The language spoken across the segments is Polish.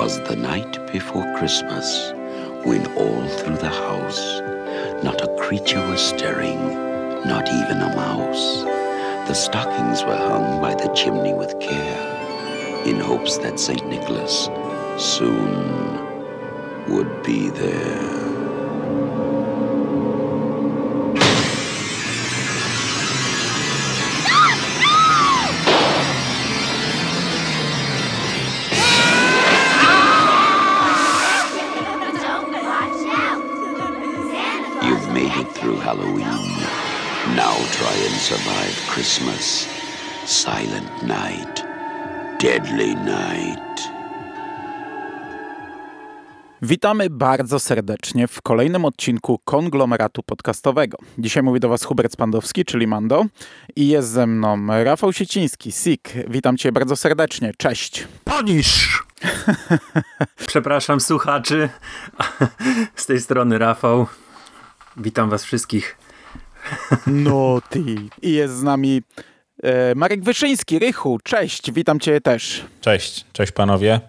'Twas the night before Christmas when all through the house not a creature was stirring, not even a mouse. The stockings were hung by the chimney with care in hopes that St. Nicholas soon would be there. Halloween. Now try and survive Christmas. Silent night. Deadly night. Witamy bardzo serdecznie w kolejnym odcinku konglomeratu podcastowego. Dzisiaj mówi do Was Hubert Spandowski, czyli Mando, i jest ze mną Rafał Sieciński, SIK. Witam Cię bardzo serdecznie. Cześć. Ponisz! Przepraszam słuchaczy. Z tej strony Rafał. Witam Was wszystkich. No ty. I jest z nami e, Marek Wyszyński, Rychu. Cześć, witam Cię też. Cześć, cześć panowie.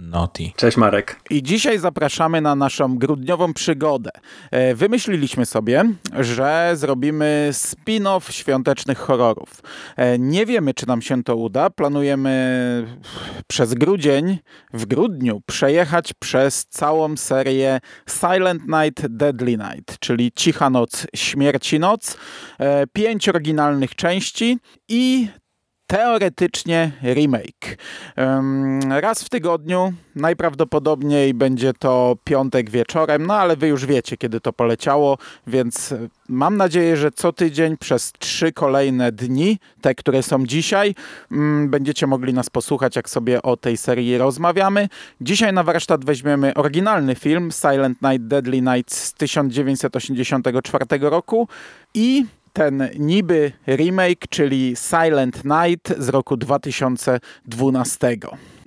Naughty. Cześć Marek. I dzisiaj zapraszamy na naszą grudniową przygodę. E, Wymyśliliśmy sobie, że zrobimy spin-off świątecznych horrorów. E, Nie wiemy, czy nam się to uda. Planujemy przez grudzień, w grudniu, przejechać przez całą serię Silent Night, Deadly Night, czyli Cicha Noc, Śmierci Noc. E, Pięć oryginalnych części i teoretycznie remake. Em, Raz w tygodniu, najprawdopodobniej będzie to piątek wieczorem, no ale wy już wiecie, kiedy to poleciało, więc e, mam nadzieję, że co tydzień przez trzy kolejne dni, te, które są dzisiaj, mm, będziecie mogli nas posłuchać, jak sobie o tej serii rozmawiamy. Dzisiaj na warsztat weźmiemy oryginalny film Silent Night, Deadly Night z 1984 roku i ten niby remake, czyli Silent Night z roku 2012.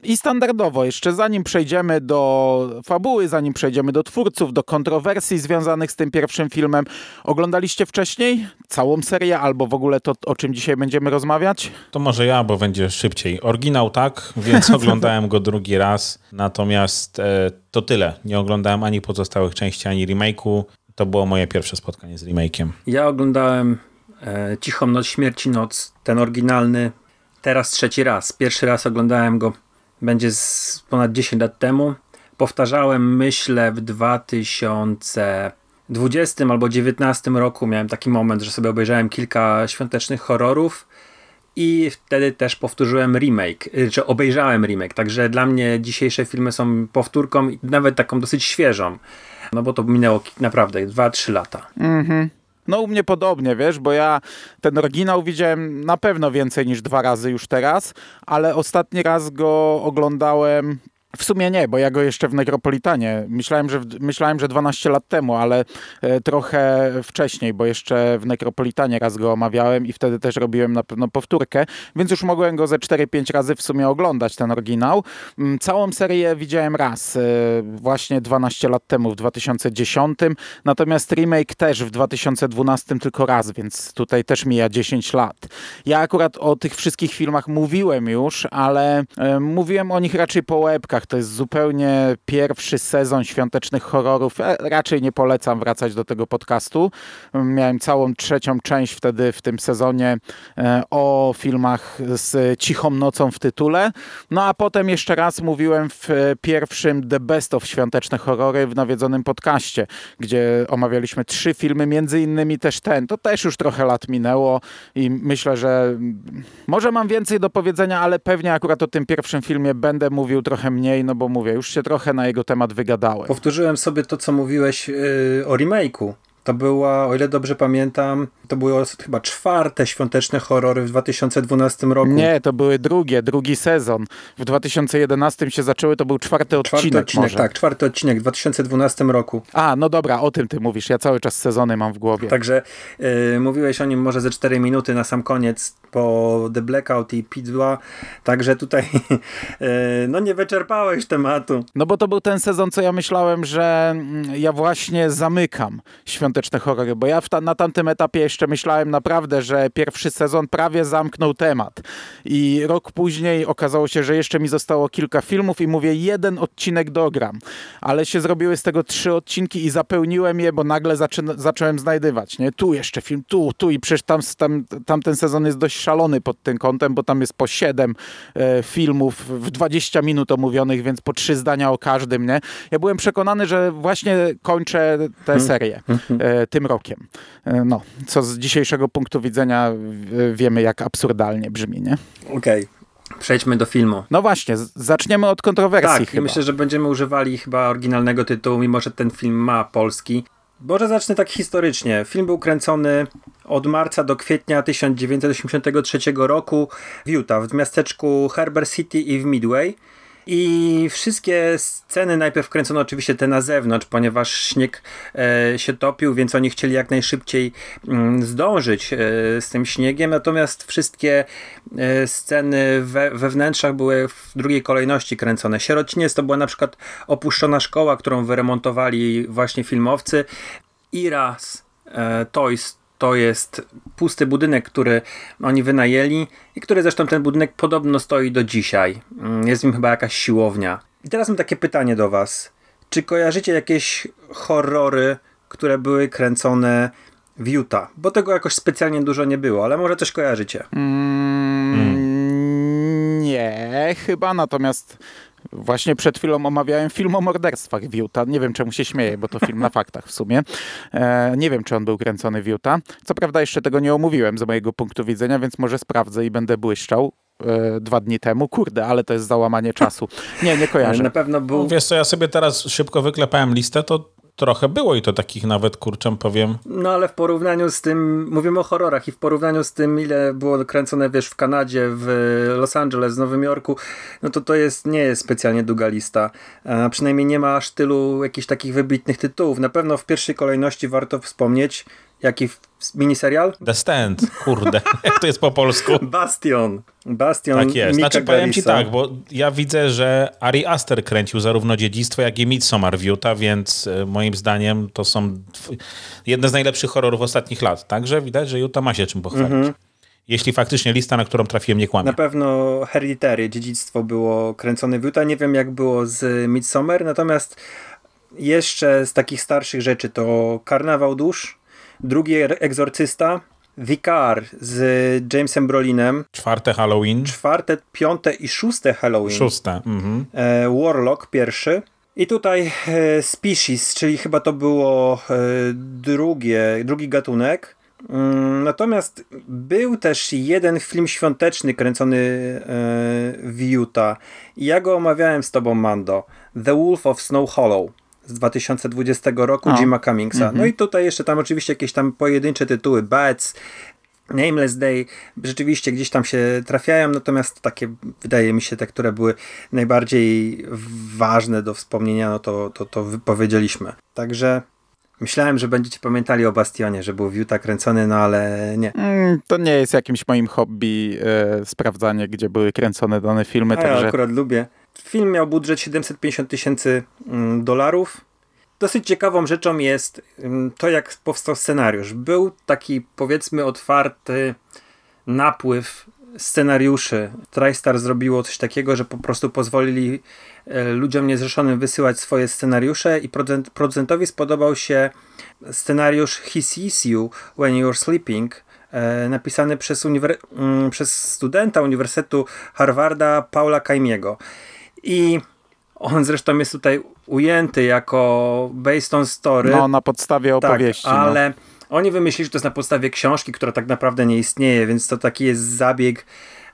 I standardowo, jeszcze zanim przejdziemy do fabuły, zanim przejdziemy do twórców, do kontrowersji związanych z tym pierwszym filmem, oglądaliście wcześniej całą serię albo w ogóle to, o czym dzisiaj będziemy rozmawiać? To może ja, bo będzie szybciej. Oryginał tak, więc oglądałem go drugi raz. Natomiast e, to tyle. Nie oglądałem ani pozostałych części, ani remake'u. To było moje pierwsze spotkanie z remake'iem. Ja oglądałem Cichą Noc, Śmierci Noc, ten oryginalny, teraz trzeci raz. Pierwszy raz oglądałem go, będzie z ponad 10 lat temu. Powtarzałem, myślę, w 2020 albo 2019 roku miałem taki moment, że sobie obejrzałem kilka świątecznych horrorów i wtedy też powtórzyłem remake, czy obejrzałem remake, także dla mnie dzisiejsze filmy są powtórką, nawet taką dosyć świeżą, no bo to minęło naprawdę 2-3 lata. No u mnie podobnie, wiesz, bo ja ten oryginał widziałem na pewno więcej niż dwa razy już teraz, ale ostatni raz go oglądałem w sumie nie, bo ja go jeszcze w Necropolitanie. Myślałem, że, myślałem, że 12 lat temu, ale e, trochę wcześniej, bo jeszcze w Necropolitanie raz go omawiałem i wtedy też robiłem na pewno powtórkę, więc już mogłem go ze 4-5 razy w sumie oglądać, ten oryginał. Mm, Całą serię widziałem raz, e, właśnie 12 lat temu, w 2010, natomiast remake też w 2012 tylko raz, więc tutaj też mija 10 lat. Ja akurat o tych wszystkich filmach mówiłem już, ale e, mówiłem o nich raczej po łebkach. To jest zupełnie pierwszy sezon świątecznych horrorów. Raczej nie polecam wracać do tego podcastu. Miałem całą trzecią część wtedy w tym sezonie e, o filmach z cichą nocą w tytule. No a potem jeszcze raz mówiłem w pierwszym The Best of świąteczne horrory w nawiedzonym podcaście, gdzie omawialiśmy trzy filmy, między innymi też ten. To też już trochę lat minęło i myślę, że może mam więcej do powiedzenia, ale pewnie akurat o tym pierwszym filmie będę mówił trochę mniej, no bo mówię, już się trochę na jego temat wygadałem. Powtórzyłem sobie to, co mówiłeś yy, o remake'u. To była, o ile dobrze pamiętam, to były chyba czwarte świąteczne horrory w 2012 roku. Nie, to były drugie, drugi sezon. W 2011 się zaczęły, to był czwarty odcinek, Czwarty odcinek, może. tak, czwarty odcinek w 2012 roku. A, no dobra, o tym ty mówisz. Ja cały czas sezony mam w głowie. Także yy, mówiłeś o nim może ze 4 minuty na sam koniec po The Blackout i P2, także tutaj yy, no nie wyczerpałeś tematu. No bo to był ten sezon, co ja myślałem, że mm, ja właśnie zamykam świąteczne świąteczne horrory, bo ja ta, na tamtym etapie jeszcze myślałem naprawdę, że pierwszy sezon prawie zamknął temat i rok później okazało się, że jeszcze mi zostało kilka filmów i mówię, jeden odcinek dogram, ale się zrobiły z tego trzy odcinki i zapełniłem je, bo nagle zaczę, zacząłem znajdywać, nie? Tu jeszcze film, tu, tu i przecież tam, tam, tamten sezon jest dość szalony pod tym kątem, bo tam jest po siedem e, filmów w 20 minut omówionych, więc po trzy zdania o każdym, nie? Ja byłem przekonany, że właśnie kończę tę mhm. serię mhm. Tym rokiem. E, no, co z dzisiejszego punktu widzenia wiemy, jak absurdalnie brzmi, nie? Okej. Okay. Przejdźmy do filmu. No właśnie, zaczniemy od kontrowersji. Tak, myślę, że będziemy używali chyba oryginalnego tytułu, mimo że ten film ma polski. Może zacznę tak historycznie. Film był kręcony od marca do kwietnia 1983 roku w Utah, w miasteczku Herbert City i w Midway. I wszystkie sceny najpierw kręcono oczywiście te na zewnątrz, ponieważ śnieg e, się topił, więc oni chcieli jak najszybciej mm, zdążyć e, z tym śniegiem. Natomiast wszystkie e, sceny we, we wnętrzach były w drugiej kolejności kręcone. Sierociniec to była na przykład opuszczona szkoła, którą wyremontowali właśnie filmowcy. Iras, e, Toys to jest pusty budynek, który oni wynajęli i który zresztą ten budynek podobno stoi do dzisiaj. Mm, jest w nim chyba jakaś siłownia. I teraz mam takie pytanie do Was. Czy kojarzycie jakieś horrory, które były kręcone w Utah? Bo tego jakoś specjalnie dużo nie było, ale może coś kojarzycie. Mm, mm. Nie, chyba natomiast Właśnie przed chwilą omawiałem film o morderstwach w Utah. Nie wiem, czemu się śmieję, bo to film na faktach w sumie. E, nie wiem, czy on był kręcony w Utah. Co prawda jeszcze tego nie omówiłem z mojego punktu widzenia, więc może sprawdzę i będę błyszczał e, dwa dni temu. Kurde, ale to jest załamanie czasu. Nie, nie kojarzę. Na pewno był... Wiesz co, ja sobie teraz szybko wyklepałem listę, to trochę było i to takich nawet, kurczę, powiem. No ale w porównaniu z tym, mówimy o horrorach i w porównaniu z tym, ile było kręcone, wiesz, w Kanadzie, w Los Angeles, w Nowym Jorku, no to to jest, nie jest specjalnie długa lista. A przynajmniej nie ma aż tylu jakichś takich wybitnych tytułów. Na pewno w pierwszej kolejności warto wspomnieć Jaki miniserial? The Stand, kurde, jak to jest po polsku? Bastion. Bastion. Tak jest. Mika znaczy powiem ci tak, bo ja widzę, że Ari Aster kręcił zarówno Dziedzictwo, jak i Midsommar Utah, więc e, moim zdaniem to są jedne z najlepszych horrorów ostatnich lat. Także widać, że Utah ma się czym pochwalić. Mhm. Jeśli faktycznie lista, na którą trafiłem, nie kłamie. Na pewno Hereditary, dziedzictwo było kręcone w Utah. Nie wiem, jak było z Midsommar, natomiast jeszcze z takich starszych rzeczy to Karnawał Dusz, drugi Egzorcysta, Vicar z Jamesem Brolinem. Czwarte Halloween. Czwarte, piąte i szóste Halloween. Szóste. Mhm. E, Warlock pierwszy. I tutaj e, Species, czyli chyba to było e, drugie, drugi gatunek. Mm, natomiast był też jeden film świąteczny kręcony w Utah. Ja go omawiałem z tobą, Mando. The Wolf of Snow Hollow z 2020 roku o. Jima Cummingsa. Mm -hmm. No i tutaj jeszcze tam oczywiście jakieś tam pojedyncze tytuły, Bats, Nameless Day rzeczywiście gdzieś tam się trafiają, natomiast takie wydaje mi się te, które były najbardziej ważne do wspomnienia, no to, to, to powiedzieliśmy. Także Myślałem, że będziecie pamiętali o Bastionie, że był Utah kręcony, no ale nie. Mm, to nie jest jakimś moim hobby e, sprawdzanie, gdzie były kręcone dane filmy. A także... Ja akurat lubię. Film miał budżet 750 tysięcy mm, dolarów. Dosyć ciekawą rzeczą jest mm, to, jak powstał scenariusz. Był taki, powiedzmy, otwarty napływ scenariuszy. TriStar zrobiło coś takiego, że po prostu pozwolili e, ludziom niezrzeszonym wysyłać swoje scenariusze i producentowi spodobał się scenariusz He Sees You When You're Sleeping, e, napisany przez, mm, przez studenta Uniwersytetu Harvarda Paula Kaimiego. I on zresztą jest tutaj ujęty jako based on story. No, na podstawie tak, opowieści. Tak, ale no. oni wymyślili, że to jest na podstawie książki, która tak naprawdę nie istnieje, więc to taki jest zabieg,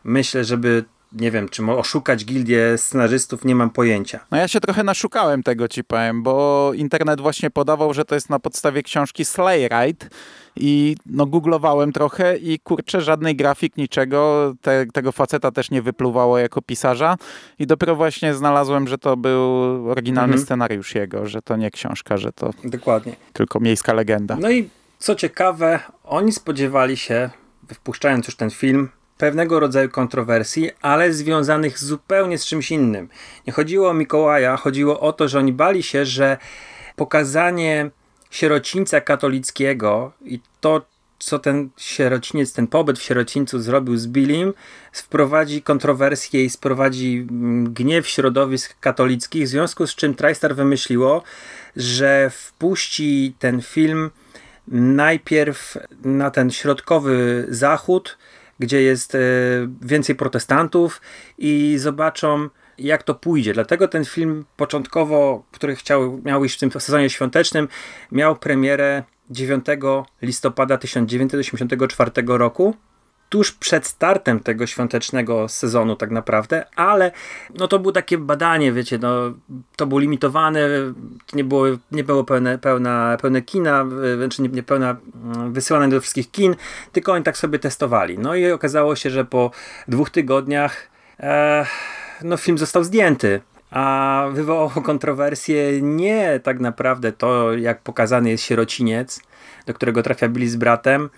myślę, żeby nie wiem, czy oszukać gildię scenarzystów, nie mam pojęcia. No ja się trochę naszukałem tego, ci powiem, bo internet właśnie podawał, że to jest na podstawie książki Slayride i no googlowałem trochę i kurczę, żadnej grafik, niczego, Te, tego faceta też nie wypluwało jako pisarza i dopiero właśnie znalazłem, że to był oryginalny mhm. scenariusz jego, że to nie książka, że to Dokładnie. tylko miejska legenda. No i co ciekawe, oni spodziewali się, wpuszczając już ten film, pewnego rodzaju kontrowersji, ale związanych zupełnie z czymś innym. Nie chodziło o Mikołaja, chodziło o to, że oni bali się, że pokazanie sierocińca katolickiego i to, co ten sierociniec, ten pobyt w sierocińcu zrobił z Billim, wprowadzi kontrowersje i sprowadzi mm, gniew środowisk katolickich, w związku z czym TriStar wymyśliło, że wpuści ten film najpierw na ten środkowy zachód, gdzie jest e, więcej protestantów i zobaczą jak to pójdzie. Dlatego ten film początkowo, który chciał, miał iść w tym sezonie świątecznym, miał premierę 9 listopada 1984 roku tuż przed startem tego świątecznego sezonu tak naprawdę, ale no to było takie badanie, wiecie, no to było limitowane, nie było, nie było pełne, pełna, pełne kina, znaczy nie, nie pełna mm, wysyłane do wszystkich kin, tylko oni tak sobie testowali. No i okazało się, że po dwóch tygodniach e, no film został zdjęty a wywołało kontrowersję nie tak naprawdę to, jak pokazany jest sierociniec, do którego trafia Billy z bratem,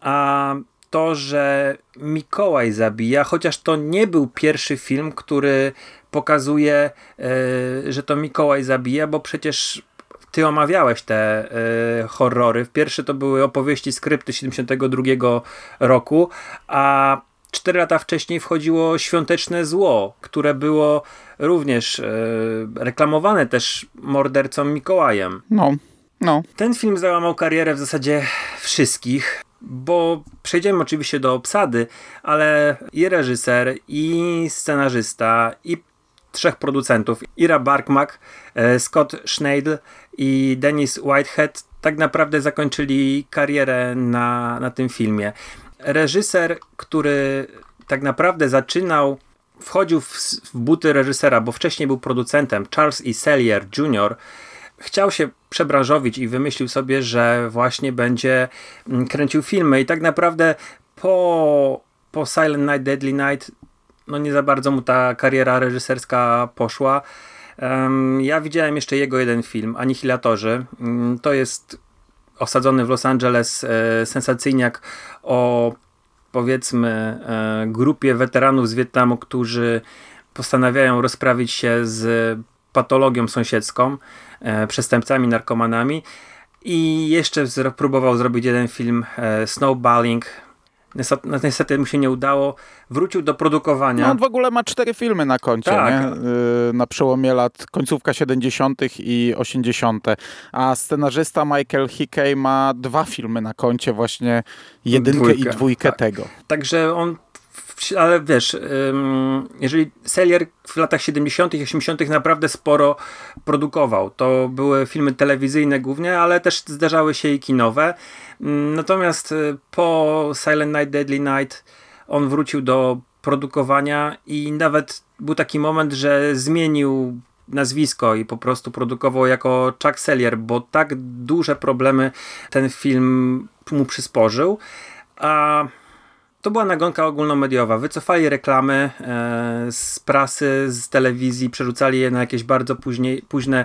a to, że Mikołaj zabija, chociaż to nie był pierwszy film, który pokazuje, yy, że to Mikołaj zabija, bo przecież ty omawiałeś te yy, horrory. Pierwszy to były opowieści skrypty 72 roku, a cztery lata wcześniej wchodziło Świąteczne Zło, które było również yy, reklamowane też mordercą Mikołajem. No, no. Ten film załamał karierę w zasadzie wszystkich bo przejdziemy oczywiście do obsady, ale i reżyser, i scenarzysta, i trzech producentów, Ira Barkmak, e, Scott Schneidl i Dennis Whitehead tak naprawdę zakończyli karierę na, na tym filmie. Reżyser, który tak naprawdę zaczynał, wchodził w, w buty reżysera, bo wcześniej był producentem, Charles E. Sellier Jr., chciał się przebranżowić i wymyślił sobie, że właśnie będzie mm, kręcił filmy i tak naprawdę po, po Silent Night, Deadly Night no nie za bardzo mu ta kariera reżyserska poszła. Um, ja widziałem jeszcze jego jeden film, Anihilatorzy. Um, to jest osadzony w Los Angeles e, sensacyjniak o powiedzmy e, grupie weteranów z Wietnamu, którzy postanawiają rozprawić się z patologią sąsiedzką. E, przestępcami, narkomanami. I jeszcze próbował zrobić jeden film Snowballing. Niestety mu się nie udało. Wrócił do produkowania. No on w ogóle ma cztery filmy na koncie, tak. nie? Y, na przełomie lat końcówka 70. i 80. A scenarzysta Michael Hickey ma dwa filmy na koncie, właśnie jedynkę Dwójkę, i dwójkę tak. tego. Także on ale wiesz, jeżeli Sellier w latach 70. i 80. naprawdę sporo produkował, to były filmy telewizyjne głównie, ale też zdarzały się i kinowe. Natomiast y, po Silent Night, Deadly Night on wrócił do produkowania i nawet był taki moment, że zmienił nazwisko i po prostu produkował jako Chuck Sellier, bo tak duże problemy ten film mu przysporzył. A to była nagonka ogólnomediowa. Wycofali reklamy e, z prasy, z telewizji, przerzucali je na jakieś bardzo później, późne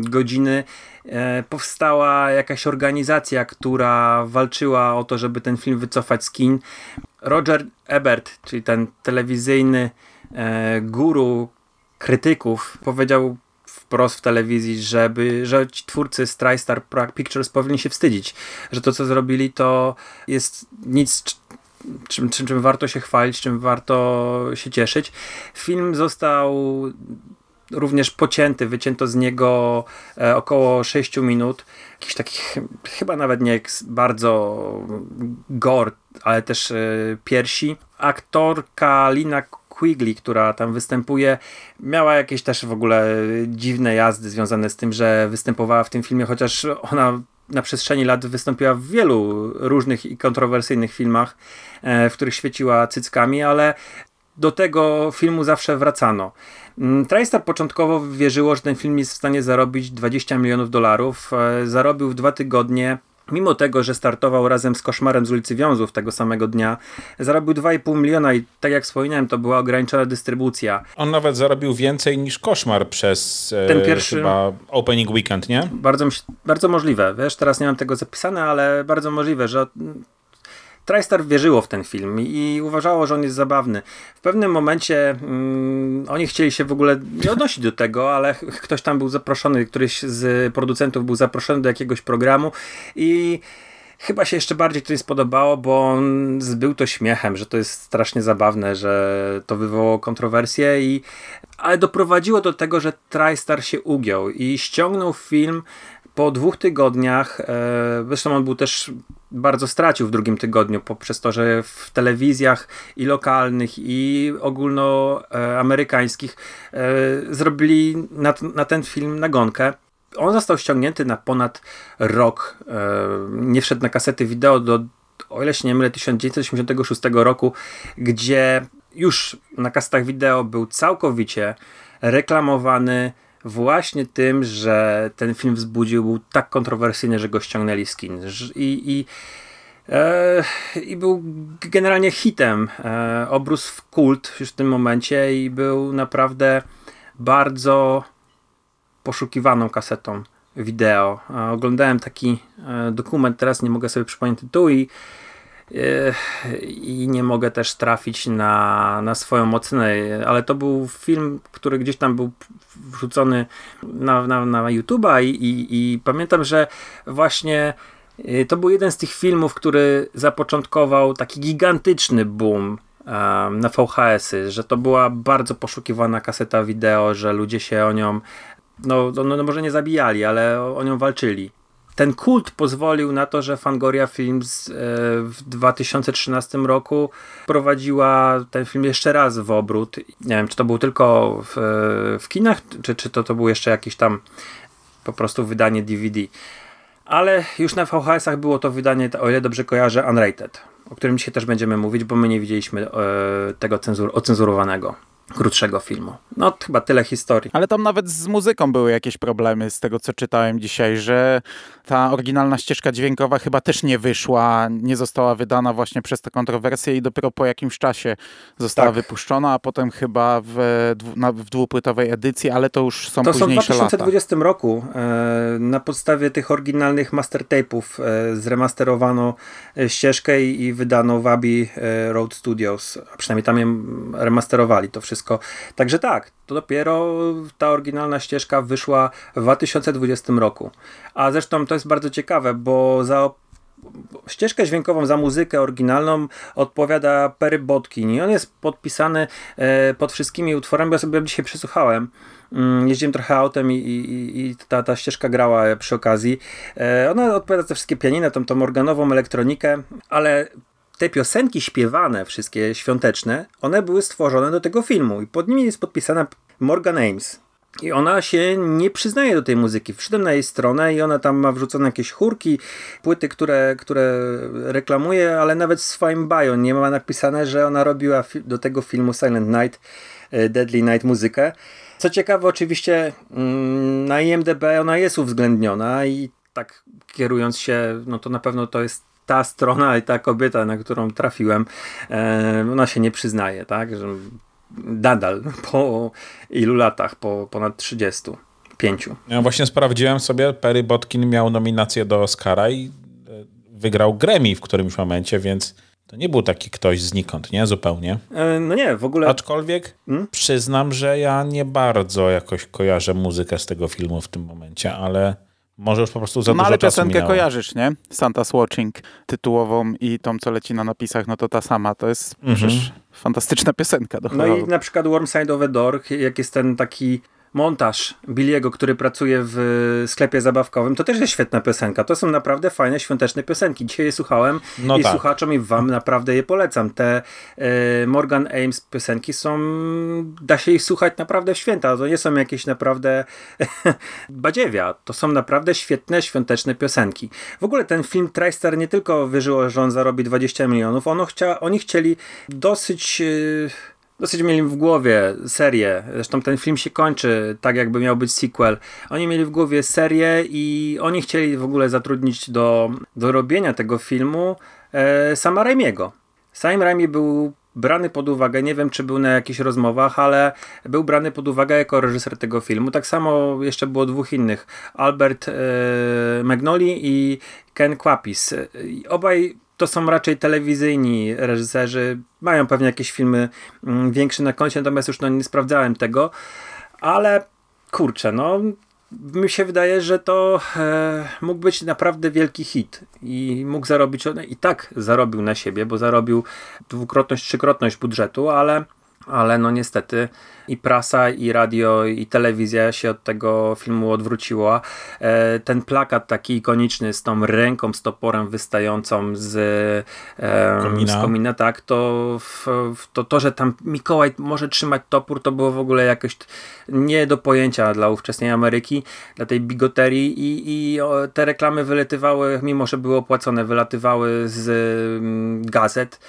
godziny. E, powstała jakaś organizacja, która walczyła o to, żeby ten film wycofać z kin. Roger Ebert, czyli ten telewizyjny e, guru krytyków, powiedział wprost w telewizji, żeby, że ci twórcy TriStar Pictures powinni się wstydzić, że to co zrobili to jest nic czym, czym, czym warto się chwalić, czym warto się cieszyć. Film został również pocięty, wycięto z niego e, około 6 minut. Jakiś takich, chyba nawet nie bardzo gore, ale też e, piersi. Aktorka Lina Quigley, która tam występuje, miała jakieś też w ogóle dziwne jazdy związane z tym, że występowała w tym filmie, chociaż ona na przestrzeni lat wystąpiła w wielu różnych i kontrowersyjnych filmach, e, w których świeciła cyckami, ale do tego filmu zawsze wracano. Mm, TriStar początkowo wierzyło, że ten film jest w stanie zarobić 20 milionów dolarów. E, zarobił w dwa tygodnie Mimo tego, że startował razem z Koszmarem z ulicy Wiązów tego samego dnia, zarobił 2,5 miliona i tak jak wspominałem, to była ograniczona dystrybucja. On nawet zarobił więcej niż Koszmar przez e, ten pierwszy chyba opening weekend, nie? Bardzo, bardzo możliwe. Wiesz, teraz nie mam tego zapisane, ale bardzo możliwe, że TriStar wierzyło w ten film i uważało, że on jest zabawny. W pewnym momencie mm, oni chcieli się w ogóle nie odnosić do tego, ale ktoś tam był zaproszony, któryś z producentów był zaproszony do jakiegoś programu i chyba się jeszcze bardziej to nie spodobało, bo on zbył to śmiechem, że to jest strasznie zabawne, że to wywołało kontrowersje i ale doprowadziło do tego, że TriStar się ugiął i ściągnął film po dwóch tygodniach, e, zresztą on był też bardzo stracił w drugim tygodniu poprzez to, że w telewizjach i lokalnych i ogólnoamerykańskich e, zrobili na, na ten film nagonkę on został ściągnięty na ponad rok. E, nie wszedł na kasety wideo do, o ile się nie mylę, 1986 roku, gdzie już na kasetach wideo był całkowicie reklamowany właśnie tym, że ten film wzbudził, był tak kontrowersyjny, że go ściągnęli z kin. I, i, e, i był generalnie hitem. E, obrósł w kult już w tym momencie i był naprawdę bardzo poszukiwaną kasetą wideo. Oglądałem taki e, dokument, teraz nie mogę sobie przypomnieć tytułu i, e, i nie mogę też trafić na, na swoją ocenę, ale to był film, który gdzieś tam był wrzucony na, na, na YouTube'a i, i, i pamiętam, że właśnie e, to był jeden z tych filmów, który zapoczątkował taki gigantyczny boom na VHS-y, że to była bardzo poszukiwana kaseta wideo, że ludzie się o nią no, no, no może nie zabijali, ale o nią walczyli. Ten kult pozwolił na to, że Fangoria Films e, w 2013 roku prowadziła ten film jeszcze raz w obrót. Nie wiem, czy to był tylko w, w kinach, czy, czy to, to był jeszcze jakiś tam po prostu wydanie DVD. Ale już na VHS-ach było to wydanie, o ile dobrze kojarzę, Unrated, o którym dzisiaj też będziemy mówić, bo my nie widzieliśmy e, tego cenzur, ocenzurowanego krótszego filmu. No chyba tyle historii. Ale tam nawet z muzyką były jakieś problemy z tego, co czytałem dzisiaj, że ta oryginalna ścieżka dźwiękowa chyba też nie wyszła, nie została wydana właśnie przez tę kontrowersję i dopiero po jakimś czasie została tak. wypuszczona, a potem chyba w, na, w dwupłytowej edycji, ale to już są to późniejsze lata. To są w 2020 lata. roku e, na podstawie tych oryginalnych master tape'ów e, zremasterowano e, ścieżkę i, i wydano w Abbey Road Studios, a przynajmniej tam je remasterowali to wszystko wszystko. Także tak, to dopiero ta oryginalna ścieżka wyszła w 2020 roku. A zresztą to jest bardzo ciekawe, bo za ścieżkę dźwiękową za muzykę oryginalną odpowiada Perry Botkin i on jest podpisany e, pod wszystkimi utworami, bo ja sobie dzisiaj przesłuchałem. Mm, jeździłem trochę autem i, i, i ta, ta ścieżka grała przy okazji. E, ona odpowiada za wszystkie pianiny, tą, tą organową elektronikę, ale te piosenki śpiewane, wszystkie świąteczne, one były stworzone do tego filmu i pod nimi jest podpisana Morgan Ames. I ona się nie przyznaje do tej muzyki. Wszedłem na jej stronę i ona tam ma wrzucone jakieś chórki, płyty, które, które reklamuje, ale nawet w swoim bio nie ma napisane, że ona robiła do tego filmu Silent Night, e, Deadly Night muzykę. Co ciekawe, oczywiście mm, na IMDb ona jest uwzględniona i tak kierując się, no to na pewno to jest ta strona i ta kobieta, na którą trafiłem, ona się nie przyznaje, tak? Że nadal po ilu latach, po ponad 30. Pięciu. Ja właśnie sprawdziłem sobie, Perry Botkin miał nominację do Oscara i e, wygrał Grammy w którymś momencie, więc to nie był taki ktoś znikąd, nie? Zupełnie. E, no nie, w ogóle. Aczkolwiek hmm? przyznam, że ja nie bardzo jakoś kojarzę muzykę z tego filmu w tym momencie, ale może już po prostu za no, dużo ale czasu piosenkę kojarzysz, nie? Santa's Watching tytułową i tą, co leci na napisach, no to ta sama. To jest mhm. przecież fantastyczna piosenka. Do no i na przykład Warm Side of the Door, jak jest ten taki montaż Billiego, który pracuje w sklepie zabawkowym, to też jest świetna piosenka. To są naprawdę fajne, świąteczne piosenki. Dzisiaj je słuchałem no i tak. słuchaczom i wam naprawdę je polecam. Te e, Morgan Ames piosenki są, da się ich słuchać naprawdę w święta. To nie są jakieś naprawdę badziewia. To są naprawdę świetne, świąteczne piosenki. W ogóle ten film TriStar nie tylko wierzyło, że on zarobi 20 milionów, ono chcia, oni chcieli dosyć... E, dosyć mieli w głowie serię. Zresztą ten film się kończy tak, jakby miał być sequel. Oni mieli w głowie serię i oni chcieli w ogóle zatrudnić do, do robienia tego filmu e, sama Raimiego. Sam Raimi był brany pod uwagę, nie wiem czy był na jakichś rozmowach, ale był brany pod uwagę jako reżyser tego filmu. Tak samo jeszcze było dwóch innych, Albert e, Magnoli i Ken Kwapis. Obaj to są raczej telewizyjni reżyserzy. Mają pewnie jakieś filmy mm, większe na koncie, natomiast już no, nie sprawdzałem tego. Ale kurczę, no mi się wydaje, że to e, mógł być naprawdę wielki hit i mógł zarobić, i tak zarobił na siebie, bo zarobił dwukrotność, trzykrotność budżetu, ale ale no niestety i prasa, i radio, i telewizja się od tego filmu odwróciła. E, ten plakat taki ikoniczny z tą ręką, z toporem wystającą z, e, komina. z komina, tak, to, to to, że tam Mikołaj może trzymać topór, to było w ogóle jakoś nie do pojęcia dla ówczesnej Ameryki, dla tej bigoterii i, i te reklamy wylatywały, mimo że były opłacone, wylatywały z mm, gazet.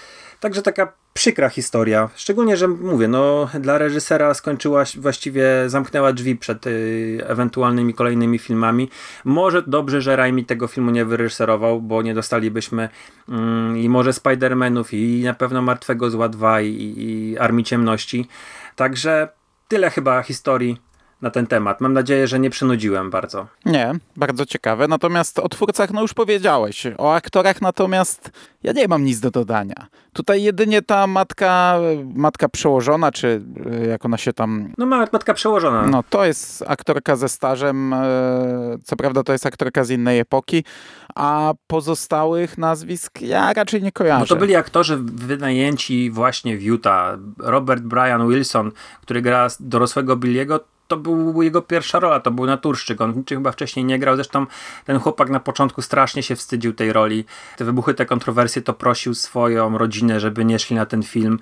Także taka przykra historia. Szczególnie, że mówię, no dla reżysera skończyła właściwie, zamknęła drzwi przed y, ewentualnymi kolejnymi filmami. Może dobrze, że Raimi tego filmu nie wyreżyserował, bo nie dostalibyśmy mm, i może Spider-Manów i na pewno Martwego Zła 2 i, i Armii Ciemności. Także tyle chyba historii na ten temat. Mam nadzieję, że nie przynudziłem bardzo. Nie, bardzo ciekawe. Natomiast o twórcach no już powiedziałeś. O aktorach natomiast ja nie mam nic do dodania. Tutaj jedynie ta matka, matka przełożona, czy e, jak ona się tam... No matka przełożona. No to jest aktorka ze stażem. E, co prawda to jest aktorka z innej epoki, a pozostałych nazwisk ja raczej nie kojarzę. No to byli aktorzy wynajęci właśnie w Utah. Robert Brian Wilson, który gra dorosłego Billiego, to był jego pierwsza rola, to był naturszczyk. On niczym chyba wcześniej nie grał. Zresztą ten chłopak na początku strasznie się wstydził tej roli. Te wybuchy, te kontrowersje, to prosił swoją rodzinę, żeby nie szli na ten film.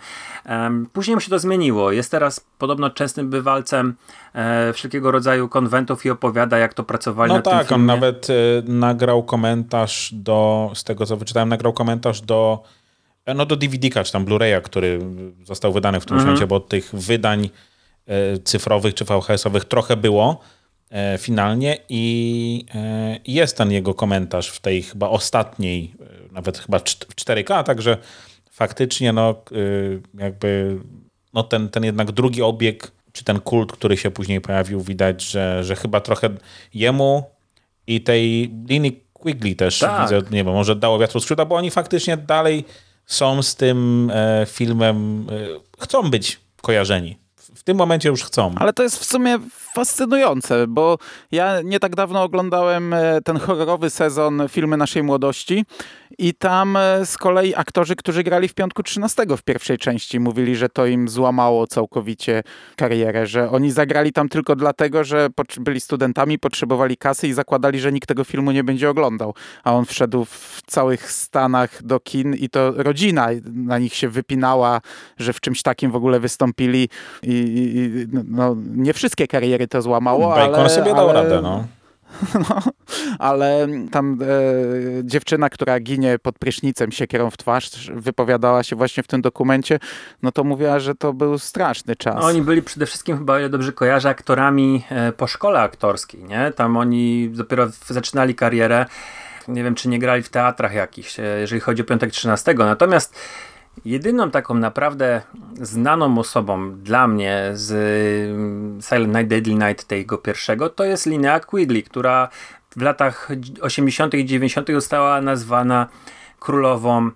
Później mu się to zmieniło. Jest teraz podobno częstym bywalcem e, wszelkiego rodzaju konwentów i opowiada, jak to pracowali no na tak, tym filmie. on nawet e, nagrał komentarz do, z tego co wyczytałem, nagrał komentarz do e, no do DVD-ka, czy tam Blu-raya, który został wydany w tym mhm. momencie, bo tych wydań cyfrowych czy VHS-owych trochę było e, finalnie i e, jest ten jego komentarz w tej chyba ostatniej, nawet chyba w 4K, także faktycznie no jakby no ten, ten jednak drugi obieg, czy ten kult, który się później pojawił, widać, że, że chyba trochę jemu i tej linii Quigley też tak. widzę, nie wiem, może dało wiatru skrzydła, bo oni faktycznie dalej są z tym filmem, chcą być kojarzeni w tym momencie już chcą. Ale to jest w sumie fascynujące, bo ja nie tak dawno oglądałem e, ten horrorowy sezon Filmy naszej młodości i tam e, z kolei aktorzy, którzy grali w Piątku 13 w pierwszej części, mówili, że to im złamało całkowicie karierę, że oni zagrali tam tylko dlatego, że byli studentami, potrzebowali kasy i zakładali, że nikt tego filmu nie będzie oglądał. A on wszedł w całych Stanach do kin i to rodzina na nich się wypinała, że w czymś takim w ogóle wystąpili i, i no, nie wszystkie kariery to złamało, Bacon ale... sobie dał ale... radę, no. No, ale tam e, dziewczyna, która ginie pod prysznicem siekierą w twarz, wypowiadała się właśnie w tym dokumencie, no to mówiła, że to był straszny czas. No, oni byli przede wszystkim, chyba ile dobrze kojarzę, aktorami e, po szkole aktorskiej, nie? Tam oni dopiero zaczynali karierę. Nie wiem, czy nie grali w teatrach jakichś, e, jeżeli chodzi o Piątek 13. Natomiast Jedyną taką naprawdę znaną osobą dla mnie z mm, Silent Night, Deadly Night tego pierwszego to jest Linnea Quigley, która w latach 80. i 90. została nazwana królową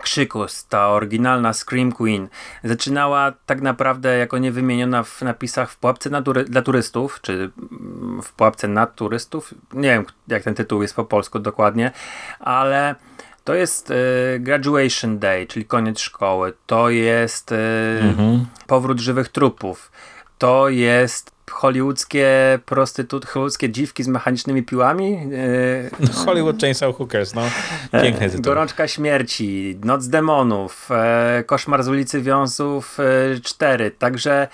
krzyku, ta oryginalna Scream Queen. Zaczynała tak naprawdę jako niewymieniona w napisach w pułapce dla turystów, czy mm, w pułapce nad turystów. Nie wiem, jak ten tytuł jest po polsku dokładnie, ale to jest y, Graduation Day, czyli koniec szkoły. To jest y, mhm. powrót żywych trupów. To jest hollywoodzkie prostytut, hollywoodzkie dziwki z mechanicznymi piłami. Y, Hollywood Chainsaw Hookers, no. Piękny tytuł. Gorączka śmierci, Noc demonów, Koszmar z ulicy Wiązów 4. Także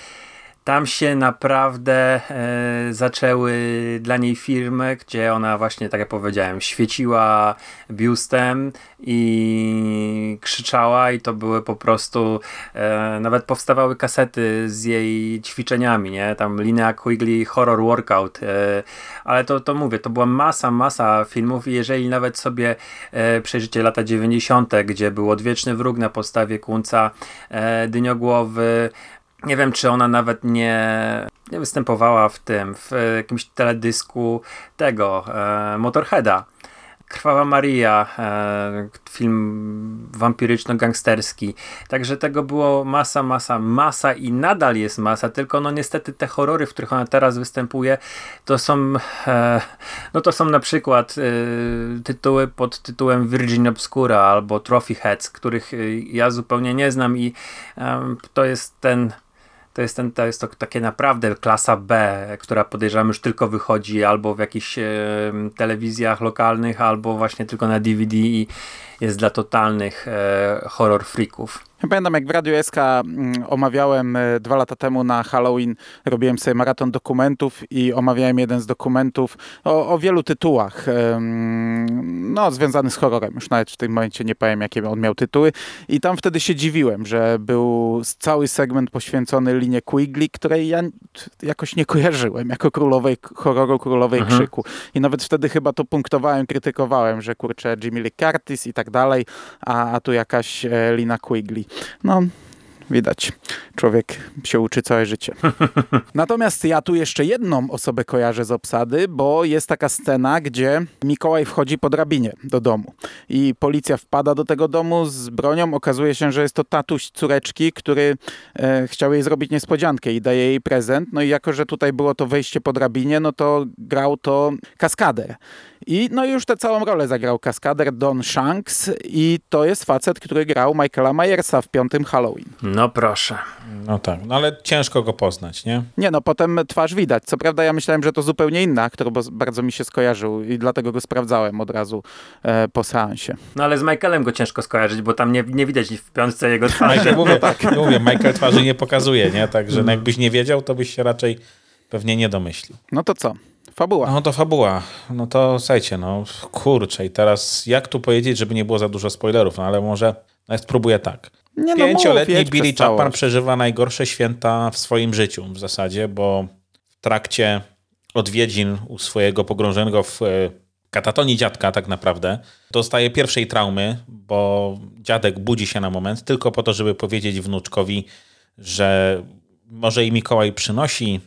tam się naprawdę e, zaczęły dla niej firmy, gdzie ona właśnie, tak jak powiedziałem, świeciła biustem i krzyczała i to były po prostu, e, nawet powstawały kasety z jej ćwiczeniami, nie? Tam Linea Quigley Horror Workout, e, ale to, to mówię, to była masa, masa filmów i jeżeli nawet sobie e, przejrzycie lata 90., gdzie był Odwieczny Wróg na podstawie Kunca, e, Dyniogłowy, nie wiem, czy ona nawet nie, nie występowała w tym, w jakimś teledysku tego, e, Motorheada. Krwawa Maria, e, film wampiryczno-gangsterski. Także tego było masa, masa, masa i nadal jest masa, tylko no niestety te horrory, w których ona teraz występuje, to są e, no to są na przykład e, tytuły pod tytułem Virgin Obscura albo Trophy Heads, których e, ja zupełnie nie znam i e, to jest ten to jest, ten, to jest to takie naprawdę klasa B, która podejrzewam już tylko wychodzi albo w jakichś e, telewizjach lokalnych, albo właśnie tylko na DVD i jest dla totalnych e, horror freaków. Pamiętam, jak w Radiu SK mm, omawiałem e, dwa lata temu na Halloween, robiłem sobie maraton dokumentów i omawiałem jeden z dokumentów o, o wielu tytułach, no, związanych z horrorem. Już nawet w tym momencie nie powiem, jakie on miał tytuły. I tam wtedy się dziwiłem, że był cały segment poświęcony linie Quigley, której ja jakoś nie kojarzyłem, jako królowej horroru, królowej mhm. krzyku. I nawet wtedy chyba to punktowałem, krytykowałem, że kurczę, Jimmy Lee Curtis i tak dalej, a, a tu jakaś e, Lina Quigley. No, widać. Człowiek się uczy całe życie. Natomiast ja tu jeszcze jedną osobę kojarzę z obsady, bo jest taka scena, gdzie Mikołaj wchodzi po drabinie do domu i policja wpada do tego domu z bronią. Okazuje się, że jest to tatuś córeczki, który e, chciał jej zrobić niespodziankę i daje jej prezent. No i jako, że tutaj było to wejście po drabinie, no to grał to kaskader. I no już tę całą rolę zagrał kaskader Don Shanks i to jest facet, który grał Michaela Myersa w piątym Halloween. No proszę. No tak, no ale ciężko go poznać, nie? Nie, no potem twarz widać. Co prawda ja myślałem, że to zupełnie inny aktor, bo bardzo mi się skojarzył i dlatego go sprawdzałem od razu e, po seansie. No ale z Michaelem go ciężko skojarzyć, bo tam nie, nie widać w piątce jego twarzy. Michael, mówię, tak. mówię, Michael twarzy nie pokazuje, nie? Także no, jakbyś nie wiedział, to byś się raczej pewnie nie domyślił. No to co? Fabuła. No to fabuła. No to słuchajcie, no kurczę i teraz jak tu powiedzieć, żeby nie było za dużo spoilerów, no ale może no, spróbuję tak. Nie, no Pięcioletni mów, Billy Chapman przeżywa najgorsze święta w swoim życiu w zasadzie, bo w trakcie odwiedzin u swojego pogrążonego w e, katatonii dziadka tak naprawdę dostaje pierwszej traumy, bo dziadek budzi się na moment tylko po to, żeby powiedzieć wnuczkowi, że może i Mikołaj przynosi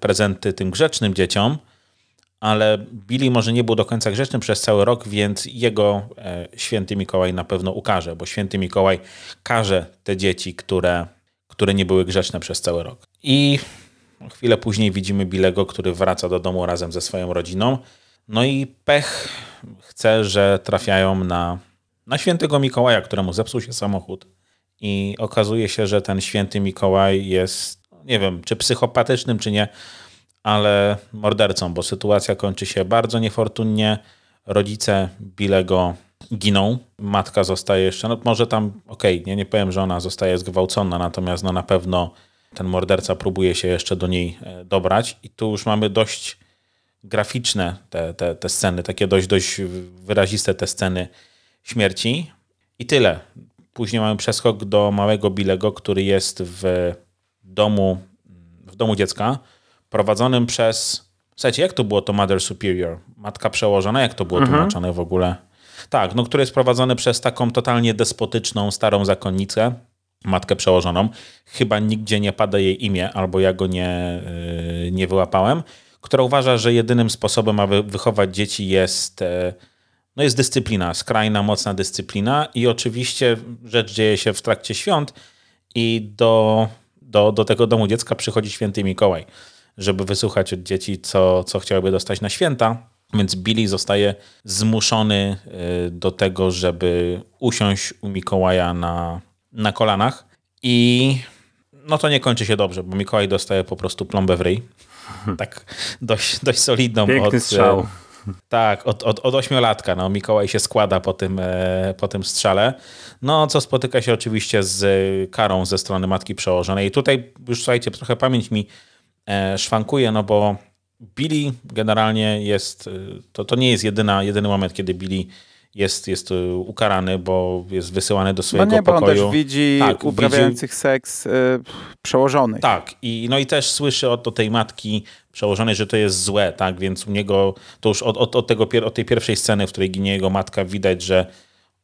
prezenty tym grzecznym dzieciom, ale Billy może nie był do końca grzeczny przez cały rok, więc jego e, święty Mikołaj na pewno ukaże, bo święty Mikołaj każe te dzieci, które, które nie były grzeczne przez cały rok. I chwilę później widzimy Bilego, który wraca do domu razem ze swoją rodziną. No i pech chce, że trafiają na, na świętego Mikołaja, któremu zepsuł się samochód. I okazuje się, że ten święty Mikołaj jest, nie wiem, czy psychopatycznym, czy nie, ale mordercą, bo sytuacja kończy się bardzo niefortunnie. Rodzice Bilego giną, matka zostaje jeszcze, no może tam, okej, okay, nie, powiem, że ona zostaje zgwałcona, natomiast no na pewno ten morderca próbuje się jeszcze do niej e, dobrać i tu już mamy dość graficzne te, te, te sceny, takie dość, dość wyraziste te sceny śmierci i tyle. Później mamy przeskok do małego Bilego, który jest w domu, w domu dziecka, prowadzonym przez. Słuchajcie, jak to było to Mother Superior? Matka przełożona, jak to było mhm. tłumaczone w ogóle? Tak, no, który jest prowadzony przez taką totalnie despotyczną, starą zakonnicę, matkę przełożoną. Chyba nigdzie nie pada jej imię, albo ja go nie, yy, nie wyłapałem, która uważa, że jedynym sposobem, aby wychować dzieci jest, yy, no jest dyscyplina, skrajna, mocna dyscyplina i oczywiście rzecz dzieje się w trakcie świąt i do, do, do tego domu dziecka przychodzi święty Mikołaj żeby wysłuchać od dzieci, co, co chciałyby dostać na święta. Więc Billy zostaje zmuszony y, do tego, żeby usiąść u Mikołaja na, na kolanach. I no to nie kończy się dobrze, bo Mikołaj dostaje po prostu plombę w ryj. Tak dość, dość solidną. Piękny od, y, strzał. Tak, od, od, od ośmiolatka. No, Mikołaj się składa po tym, e, po tym strzale. No, co spotyka się oczywiście z karą ze strony matki przełożonej. I tutaj już słuchajcie, trochę pamięć mi E, szwankuje, no bo Billy generalnie jest, e, to, to nie jest jedyna, jedyny moment, kiedy Billy jest, jest e, ukarany, bo jest wysyłany do swojego no nie, pokoju. Bo on też widzi tak, uprawiających widzi... seks y, przełożonych. Tak, i, no i też słyszy od, od tej matki przełożonej, że to jest złe, tak, więc u niego to już od, od, od, tego, od tej pierwszej sceny, w której ginie jego matka, widać, że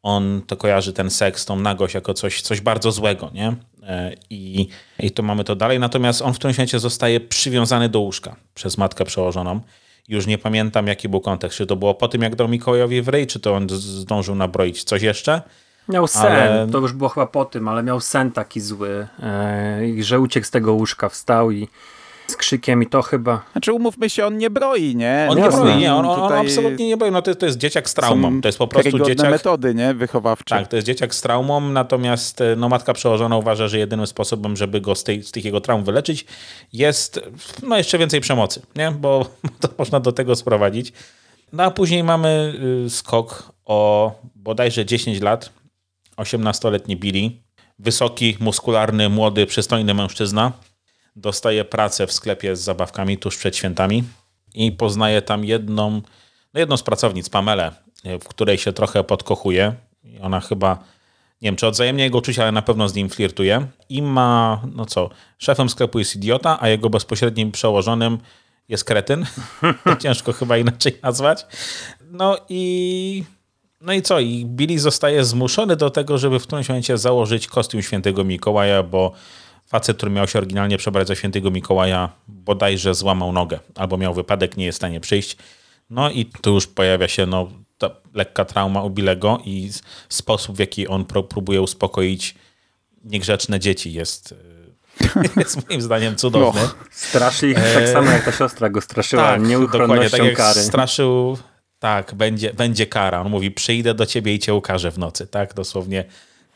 on to kojarzy ten seks, tą nagość jako coś, coś bardzo złego, nie? E, I, I to mamy to dalej. Natomiast on w tym momencie zostaje przywiązany do łóżka przez matkę przełożoną. Już nie pamiętam, jaki był kontekst. Czy to było po tym, jak dał Mikołajowi w rej, czy to on zdążył nabroić coś jeszcze? Miał sen, ale... to już było chyba po tym, ale miał sen taki zły, e, że uciekł z tego łóżka, wstał i z krzykiem i to chyba. Znaczy umówmy się, on nie broi, nie? On nie, broi, nie, on, on absolutnie nie broi. No to, to jest dzieciak z traumą. To jest po prostu dzieciak... metody, nie? Wychowawcze. Tak, to jest dzieciak z traumą, natomiast e, no, matka przełożona uważa, że jedynym sposobem, żeby go z, tej, z tych jego traum wyleczyć jest no jeszcze więcej przemocy, nie? Bo to można do tego sprowadzić. No a później mamy y, skok o bodajże 10 lat. 18-letni Billy, wysoki, muskularny, młody, przystojny mężczyzna, dostaje pracę w sklepie z zabawkami tuż przed świętami i poznaje tam jedną, no jedną z pracownic, Pamelę, w której się trochę podkochuje. I ona chyba, nie wiem czy odzajemnie jego uczucia, ale na pewno z nim flirtuje. I ma, no co, szefem sklepu jest idiota, a jego bezpośrednim przełożonym jest kretyn. Ciężko chyba inaczej nazwać. No i no i co? I Billy zostaje zmuszony do tego, żeby w którymś momencie założyć kostium świętego Mikołaja, bo facet, który miał się oryginalnie przebrać za świętego Mikołaja, bodajże złamał nogę, albo miał wypadek, nie jest w stanie przyjść. No i tu już pojawia się no, ta lekka trauma u Billego i sposób, w jaki on próbuje uspokoić niegrzeczne dzieci jest, jest moim zdaniem cudowny. No, straszy ich tak samo jak ta siostra go straszyła tak, nieuchronnością tak kary. straszył tak, będzie, będzie kara. On mówi, przyjdę do ciebie i cię ukażę w nocy. Tak, dosłownie.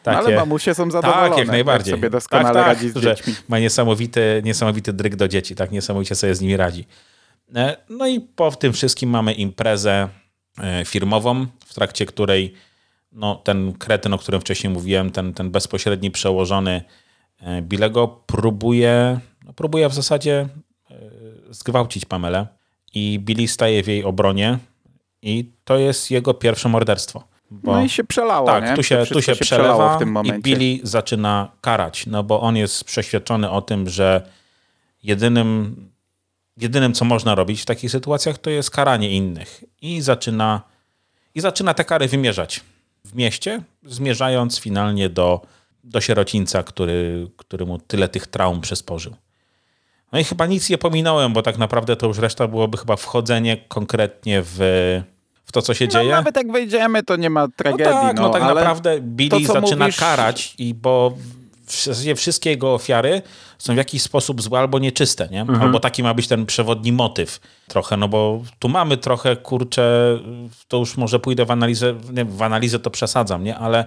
Takie... No ale mamusie są zadowolone. Tak, jak najbardziej. Tak sobie doskonale tak, tak, radzi z dziećmi. Ma niesamowity, niesamowity dryg do dzieci, tak niesamowicie sobie z nimi radzi. E, no i po tym wszystkim mamy imprezę e, firmową, w trakcie której no, ten kretyn, o którym wcześniej mówiłem, ten, ten bezpośredni przełożony e, Bilego próbuje, no, próbuje w zasadzie zgwałcić Pamelę i Billy staje w jej obronie, i to jest jego pierwsze morderstwo. Bo, no i się przelało, Tak, nie? tu się, tu się, się przelewa w tym momencie. i Billy zaczyna karać, no bo on jest przeświadczony o tym, że jedynym, jedynym co można robić w takich sytuacjach to jest karanie innych. I zaczyna, i zaczyna te kary wymierzać w mieście, zmierzając finalnie do, do sierocińca, który, który mu tyle tych traum przysporzył. No i chyba nic nie pominąłem, bo tak naprawdę to już reszta byłoby chyba wchodzenie konkretnie w, w to, co się no, dzieje. Nawet jak wejdziemy, to nie ma tragedii. No tak, no, no tak naprawdę Billy to, zaczyna mówisz... karać, i bo wszystkie jego ofiary są w jakiś sposób złe albo nieczyste, nie? Mhm. Albo taki ma być ten przewodni motyw trochę, no bo tu mamy trochę, kurczę, to już może pójdę w analizę, nie, w analizę to przesadzam, nie? Ale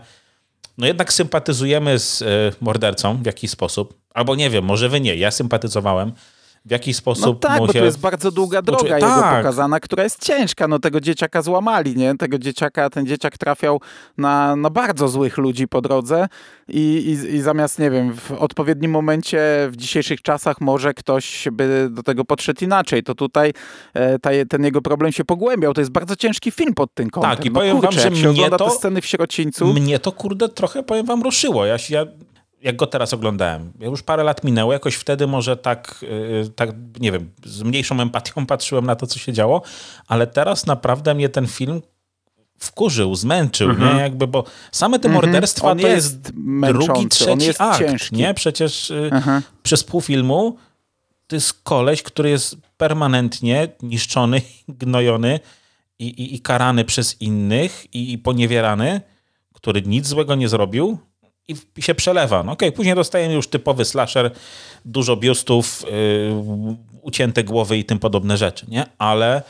no jednak sympatyzujemy z y, mordercą w jakiś sposób, albo nie wiem, może wy nie, ja sympatyzowałem, w jakiś sposób no tak, bo to jest bardzo długa droga uczy... jego tak. pokazana, która jest ciężka. No tego dzieciaka złamali, nie? Tego dzieciaka, ten dzieciak trafiał na, na bardzo złych ludzi po drodze i, i, i zamiast, nie wiem, w odpowiednim momencie w dzisiejszych czasach może ktoś by do tego podszedł inaczej. To tutaj e, ta, ten jego problem się pogłębiał. To jest bardzo ciężki film pod tym kątem. Tak, i no, powiem kurczę, wam, że mnie to, te sceny w Sierocińcu... Mnie to, kurde, trochę, powiem wam, ruszyło. Ja, ja jak go teraz oglądałem. Już parę lat minęło, jakoś wtedy może tak, y, tak, nie wiem, z mniejszą empatią patrzyłem na to, co się działo, ale teraz naprawdę mnie ten film wkurzył, zmęczył, mhm. nie? Jakby, bo same te mhm. morderstwa on to jest, jest drugi, trzeci jest akt, ciężki. nie? Przecież y, przez pół filmu to jest koleś, który jest permanentnie niszczony, gnojony i, i, i karany przez innych i, i poniewierany, który nic złego nie zrobił, i się przelewa. No okej, okay, później dostajemy już typowy slasher, dużo biustów, yy, ucięte głowy i tym podobne rzeczy, nie? Ale,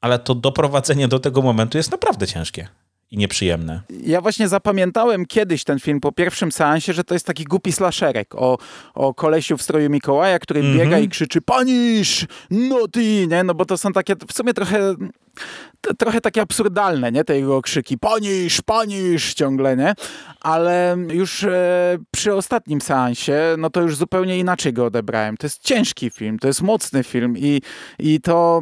ale to doprowadzenie do tego momentu jest naprawdę ciężkie i nieprzyjemne. Ja właśnie zapamiętałem kiedyś ten film po pierwszym seansie, że to jest taki głupi slasherek o, o kolesiu w stroju Mikołaja, który mm -hmm. biega i krzyczy panisz, no ty, nie? No bo to są takie w sumie trochę trochę takie absurdalne, nie? Te jego krzyki panisz, panisz ciągle, nie? Ale już e, przy ostatnim seansie, no to już zupełnie inaczej go odebrałem. To jest ciężki film, to jest mocny film i, i to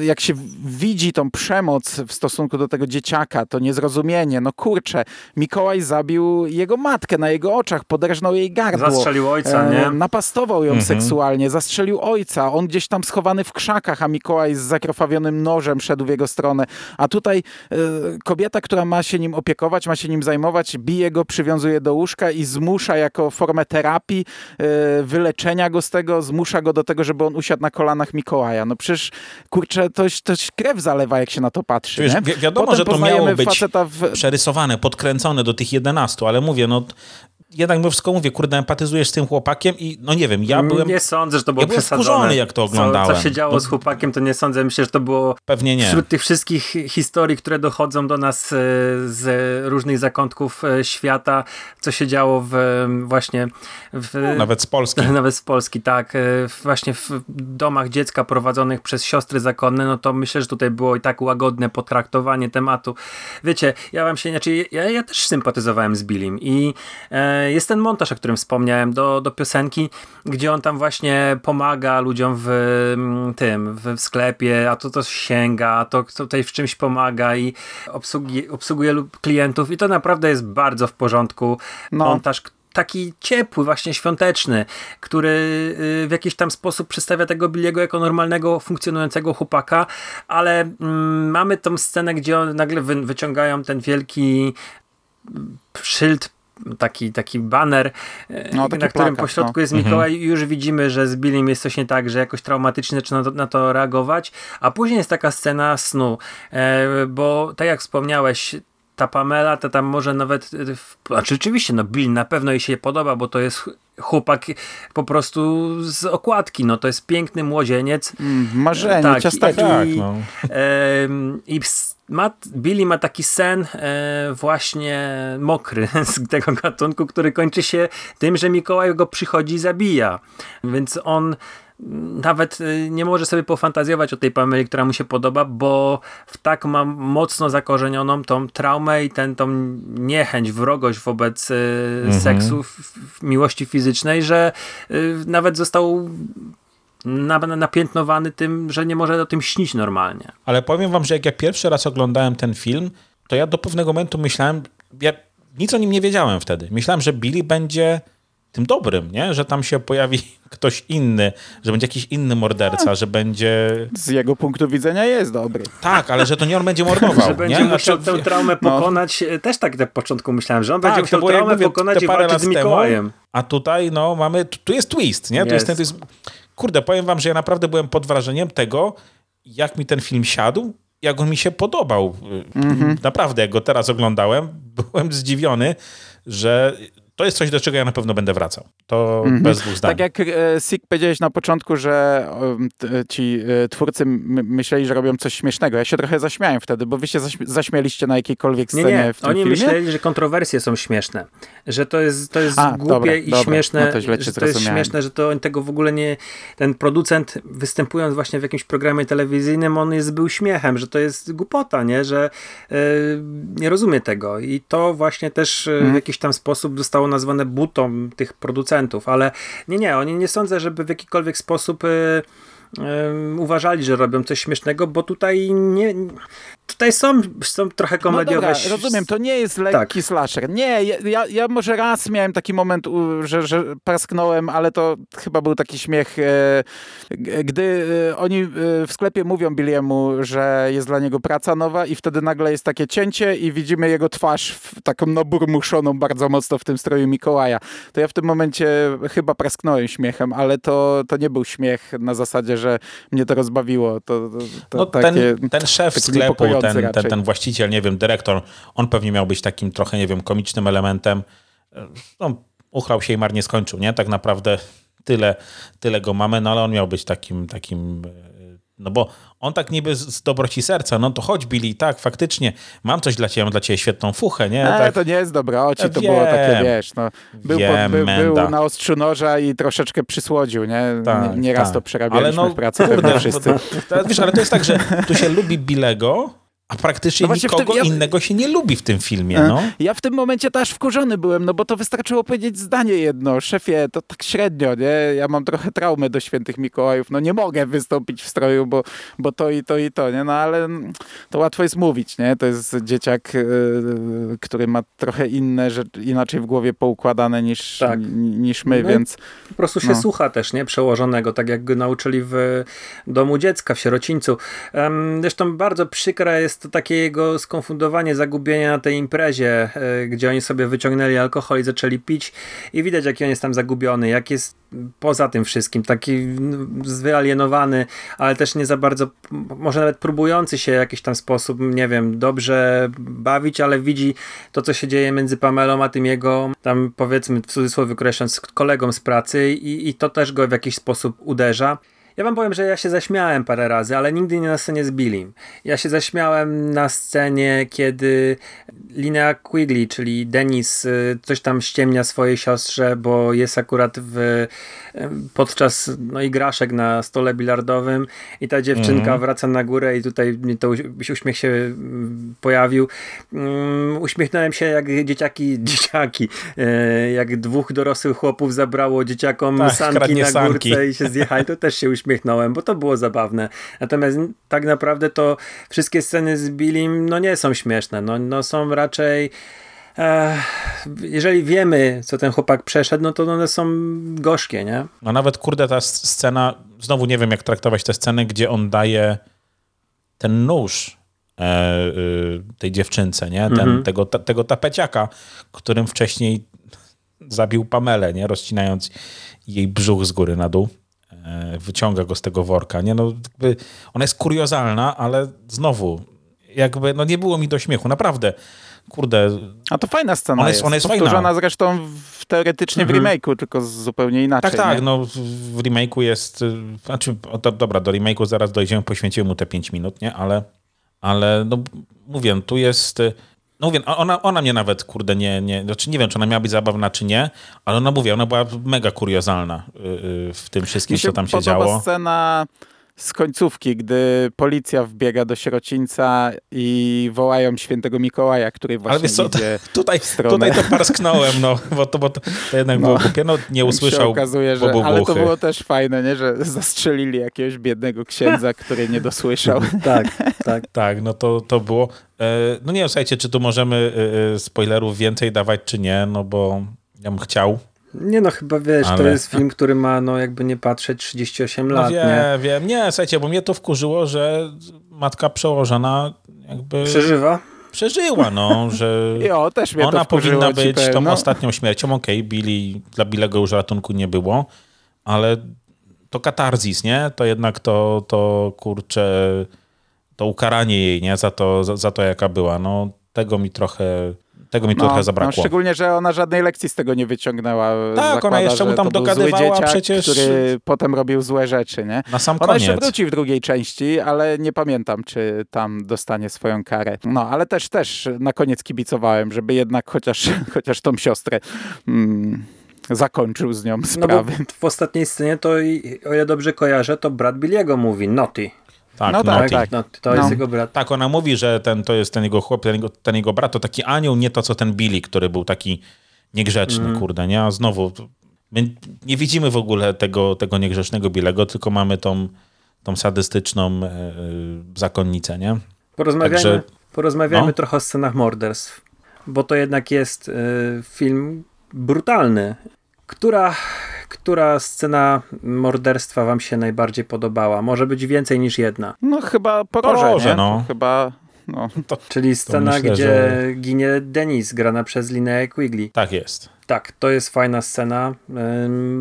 jak się widzi tą przemoc w stosunku do tego dzieciaka, to niezrozumienie nieporozumienie. No kurczę, Mikołaj zabił jego matkę na jego oczach, poderżnął jej gardło. Zastrzelił ojca, E, nie? Napastował ją seksualnie, zastrzelił ojca. On gdzieś tam schowany w krzakach, a Mikołaj z zakrwawionym nożem szedł w jego stronę. A tutaj e, kobieta, która ma się nim opiekować, ma się nim zajmować, bije go, przywiązuje do łóżka i zmusza jako formę terapii, e, wyleczenia go z tego, zmusza go do tego, żeby on usiadł na kolanach Mikołaja. No przecież, kurczę, to, to krew zalewa, jak się na to patrzy. Wiesz, nie? wi- wiadomo, Potem że to miało być faceta przerysowane, podkręcone do tych 11, ale mówię, no jednak mimo wszystko mówię, kurde, empatyzujesz z tym chłopakiem i no nie wiem, ja byłem... Nie sądzę, że to było ja byłem przesadzone. wkurzony, jak to oglądałem. Co, co się działo No. z chłopakiem, to nie sądzę. Myślę, że to było Pewnie nie. wśród tych wszystkich historii, które dochodzą do nas e, z różnych zakątków e, świata, co się działo w właśnie w, Nawet z Polski. Nawet z Polski, tak. E, Właśnie w domach dziecka prowadzonych przez siostry zakonne, no to myślę, że tutaj było i tak łagodne potraktowanie tematu. Wiecie, ja wam się, znaczy ja, ja też sympatyzowałem z Billim i e, jest ten montaż, o którym wspomniałem, do, do piosenki, gdzie on tam właśnie pomaga ludziom w mm, tym, w, sklepie, a to to sięga, a to tutaj w czymś pomaga i obsługuje lub klientów i to naprawdę jest bardzo w porządku. No. Montaż, taki ciepły, właśnie świąteczny, który y, w jakiś tam sposób przedstawia tego Billiego jako normalnego, funkcjonującego chłopaka, ale mm, mamy tą scenę, gdzie on nagle wy, wyciągają ten wielki mm, szyld taki, taki baner, e, No, taki na którym plakat, po środku no. jest Mikołaj i już widzimy, że z Billym jest coś nie tak, że jakoś traumatycznie zaczyna na to, reagować, a później jest taka scena snu, e, bo tak jak wspomniałeś, ta Pamela, to tam może nawet, e, znaczy oczywiście, no Bill na pewno jej się podoba, bo to jest ch- chłopak po prostu z okładki, no to jest piękny młodzieniec, mm, marzenie, Tak, ciasteczko. Tak, i- no. Em, I ps- ma, Billy ma taki sen e, właśnie mokry z tego gatunku, który kończy się tym, że Mikołaj go przychodzi i zabija. Więc on nawet y, nie może sobie pofantazjować o tej Pameli, która mu się podoba, bo w tak ma mocno zakorzenioną tą traumę i ten, tą niechęć, wrogość wobec y, seksu, w, w miłości fizycznej, że y, nawet został napiętnowany tym, że nie może o tym śnić normalnie. Ale powiem wam, że jak ja pierwszy raz oglądałem ten film, to ja do pewnego momentu myślałem, ja nic o nim nie wiedziałem wtedy. Myślałem, że Billy będzie tym dobrym, nie? Że tam się pojawi ktoś inny, że będzie jakiś inny morderca, że będzie... Z jego punktu widzenia jest dobry. Tak, ale że to nie on będzie mordował, Że będzie nie? musiał Znaczy, tę traumę no. pokonać. e, Też tak na początku myślałem, że on Tak, będzie musiał traumę mówię, pokonać te i parę walczyć z lat temu, Mikołajem. A tutaj, no, mamy, tu- jest twist, nie? Tu jest. Jest. ten, to jest, kurde, powiem wam, że ja naprawdę byłem pod wrażeniem tego, jak mi ten film siadł, jak on mi się podobał. Naprawdę, jak go teraz oglądałem, byłem zdziwiony, że to jest coś, do czego ja na pewno będę wracał. To bez dwóch zdań. Tak jak e, Sik powiedziałeś na początku, że t- ci e, twórcy myśleli, że robią coś śmiesznego. Ja się trochę zaśmiałem wtedy, bo wy się zaśmi- zaśmieliście na jakiejkolwiek Nie, scenie nie, w tym oni filmie. myśleli, że kontrowersje są śmieszne. Że to jest, to jest A, głupie dobra, i dobra. śmieszne. No to źle że to jest śmieszne, że to oni tego w ogóle nie. Ten producent występując właśnie w jakimś programie telewizyjnym, on jest był śmiechem, że to jest głupota, nie? Że e, nie rozumie tego. I to właśnie też e, Mhm. w jakiś tam sposób zostało nazwane butą tych producentów, ale nie, nie, oni nie sądzę, żeby w jakikolwiek sposób. E, em, uważali, że robią coś śmiesznego, bo tutaj nie. Tutaj są, są trochę komediowe. No dobra, rozumiem, to nie jest lekki Tak. slasher. Nie, ja- ja, może raz miałem taki moment, że, że prasknąłem, ale to chyba był taki śmiech, e, gdy e, oni e, w sklepie mówią Billiemu, że jest dla niego praca nowa i wtedy nagle jest takie cięcie i widzimy jego twarz w, taką naburmuszoną bardzo mocno w tym stroju Mikołaja. To ja w tym momencie chyba prasknąłem śmiechem, ale to, to nie był śmiech na zasadzie, że mnie to rozbawiło. To, to, to No, takie, ten, ten szef taki sklepu, ten, ten, ten właściciel, nie wiem, dyrektor, on pewnie miał być takim trochę, nie wiem, komicznym elementem. No, uchlał się i marnie skończył, nie? Tak naprawdę tyle, tyle go mamy, no ale on miał być takim, takim e, no bo on tak niby z z dobroci serca, no to chodź Billy, tak, faktycznie, mam coś dla ciebie, mam dla ciebie świetną fuchę, nie? Ale tak, to nie jest dobre oczy, to Wiem. było takie, wiesz, no, był, Wiem, pod, był, był na ostrzu noża i troszeczkę przysłodził, nie? Tak, nie, nie raz tak. to przerabialiśmy ale no, w pracy kurde, wszyscy. To, wiesz, ale to jest tak, że tu się lubi Bilego, A praktycznie No nikogo tym- ja- innego się nie lubi w tym filmie, E, no. Ja w tym momencie też wkurzony byłem, no bo to wystarczyło powiedzieć zdanie jedno. Szefie, to tak średnio, nie? Ja mam trochę traumę do świętych Mikołajów. No nie mogę wystąpić w stroju, bo, bo to i to i to, nie? No ale mm, to łatwo jest mówić, nie? To jest dzieciak, yy, który ma trochę inne rzeczy, inaczej w głowie poukładane niż, Tak. ni- niż my, No. więc... Po prostu się No. słucha też, nie? Przełożonego, tak jak go nauczyli w domu dziecka, w sierocińcu. Em, Zresztą bardzo przykre jest to takie jego skonfundowanie, zagubienie na tej imprezie, e, gdzie oni sobie wyciągnęli alkohol i zaczęli pić i widać, jaki on jest tam zagubiony, jak jest poza tym wszystkim, taki mm, wyalienowany, ale też nie za bardzo, może nawet próbujący się w jakiś tam sposób, nie wiem, dobrze bawić, ale widzi to, co się dzieje między Pamelą a tym jego, tam powiedzmy w cudzysłowie określając, kolegą z pracy i, i to też go w jakiś sposób uderza. Ja wam powiem, że ja się zaśmiałem parę razy, ale nigdy nie na scenie z Billim. Ja się zaśmiałem na scenie, kiedy Linnea Quigley, czyli Denis, y, coś tam ściemnia swojej siostrze, bo jest akurat w, y, podczas no, igraszek na stole bilardowym i ta dziewczynka wraca na górę i tutaj to uś- uśmiech się mm, pojawił. Mm, Uśmiechnąłem się jak dzieciaki, dzieciaki, e, jak dwóch dorosłych chłopów zabrało dzieciakom Tak, sanki na sanki. górce i się zjechali, to też się uśmiechnąłem, bo to było zabawne. Natomiast tak naprawdę to wszystkie sceny z Billim no nie są śmieszne, no, no są raczej e, jeżeli wiemy, co ten chłopak przeszedł, no to one są gorzkie, nie? No nawet, kurde, ta scena, znowu nie wiem, jak traktować tę scenę, gdzie on daje ten nóż e, y, tej dziewczynce, nie? Ten, tego, ta, tego tapeciaka, którym wcześniej zabił Pamelę, nie? Rozcinając jej brzuch z góry na dół. E, wyciąga go z tego worka, nie? No, jakby ona jest kuriozalna, ale znowu, jakby, no nie było mi do śmiechu, naprawdę. Kurde, A to fajna scena Ona jest- jest. ona jest Powtórzona fajna. zresztą w, teoretycznie w remake'u, tylko zupełnie inaczej. Tak, tak, nie? no w- remake'u jest, y, znaczy, to, dobra, do remake'u zaraz dojdziemy, poświęciłem mu te 5 minut, nie, ale, ale no mówię, tu jest, y, no mówię, ona, ona mnie nawet, kurde, nie, nie, znaczy nie wiem, czy ona miała być zabawna, czy nie, ale ona, mówię, ona była mega kuriozalna y, y, w tym wszystkim, się co tam się działo. scena z końcówki, gdy policja wbiega do sierocińca i wołają świętego Mikołaja, który właśnie Ale co, idzie tutaj, w stronę. tutaj to parsknąłem, no, bo to, bo to, to jednak No. było głupie, no nie się usłyszał, okazuje, bo że, ale to było też fajne, nie? że zastrzelili jakiegoś biednego księdza, który nie dosłyszał. Tak, tak. Tak, no to, to było. E, No nie wiem, słuchajcie, czy tu możemy e, e, spoilerów więcej dawać, czy nie, no bo ja bym chciał. Nie no, chyba wiesz, to Ale- jest film, który ma, no jakby nie patrzeć, 38 No lat, wiem, nie? wiem. Nie, słuchajcie, bo mnie to wkurzyło, że matka przełożona jakby Przeżywa? przeżyła, no, że Jo, też mnie to ona powinna być tą no. ostatnią śmiercią. Okej, Billy, dla Billego już ratunku nie było, ale to katarzis, nie? To jednak to, to kurczę, to ukaranie jej, nie? Za to, za, za to jaka była. No, tego mi trochę, tego mi trochę No, zabrakło. szczególnie, że ona żadnej lekcji z tego nie wyciągnęła. Tak, Zakłada, ona jeszcze mu tam dogadywała dzieciak, przecież- który potem robił złe rzeczy, nie? Na sam Ona koniec. jeszcze wróci w drugiej części, ale nie pamiętam, czy tam dostanie swoją karę. No, ale też, też na koniec kibicowałem, żeby jednak chociaż, chociaż tą siostrę mm, zakończył z nią No bo sprawy. w ostatniej scenie to, o ile dobrze kojarzę, to brat Billiego mówi, Naughty. Tak, No no tak, tak. No, to No. jest jego brat. tak, ona mówi, że ten, to jest ten jego chłop, ten jego, ten jego brat, to taki anioł, nie to co ten Billy, który był taki niegrzeczny, Mhm. kurde, nie? A znowu, my nie widzimy w ogóle tego, tego niegrzecznego Billego, tylko mamy tą, tą sadystyczną e, zakonnicę, nie? Porozmawiajmy, Także- porozmawiajmy no. trochę o scenach morderstw, bo to jednak jest y, film brutalny. Która, która scena morderstwa wam się najbardziej podobała? Może być więcej niż jedna. No chyba poroże, Poroże, nie? no. To Chyba, no. Czyli scena, myślę, gdzie że- ginie Denis, grana przez Linnea Quigley. Tak jest. Tak, to jest fajna scena,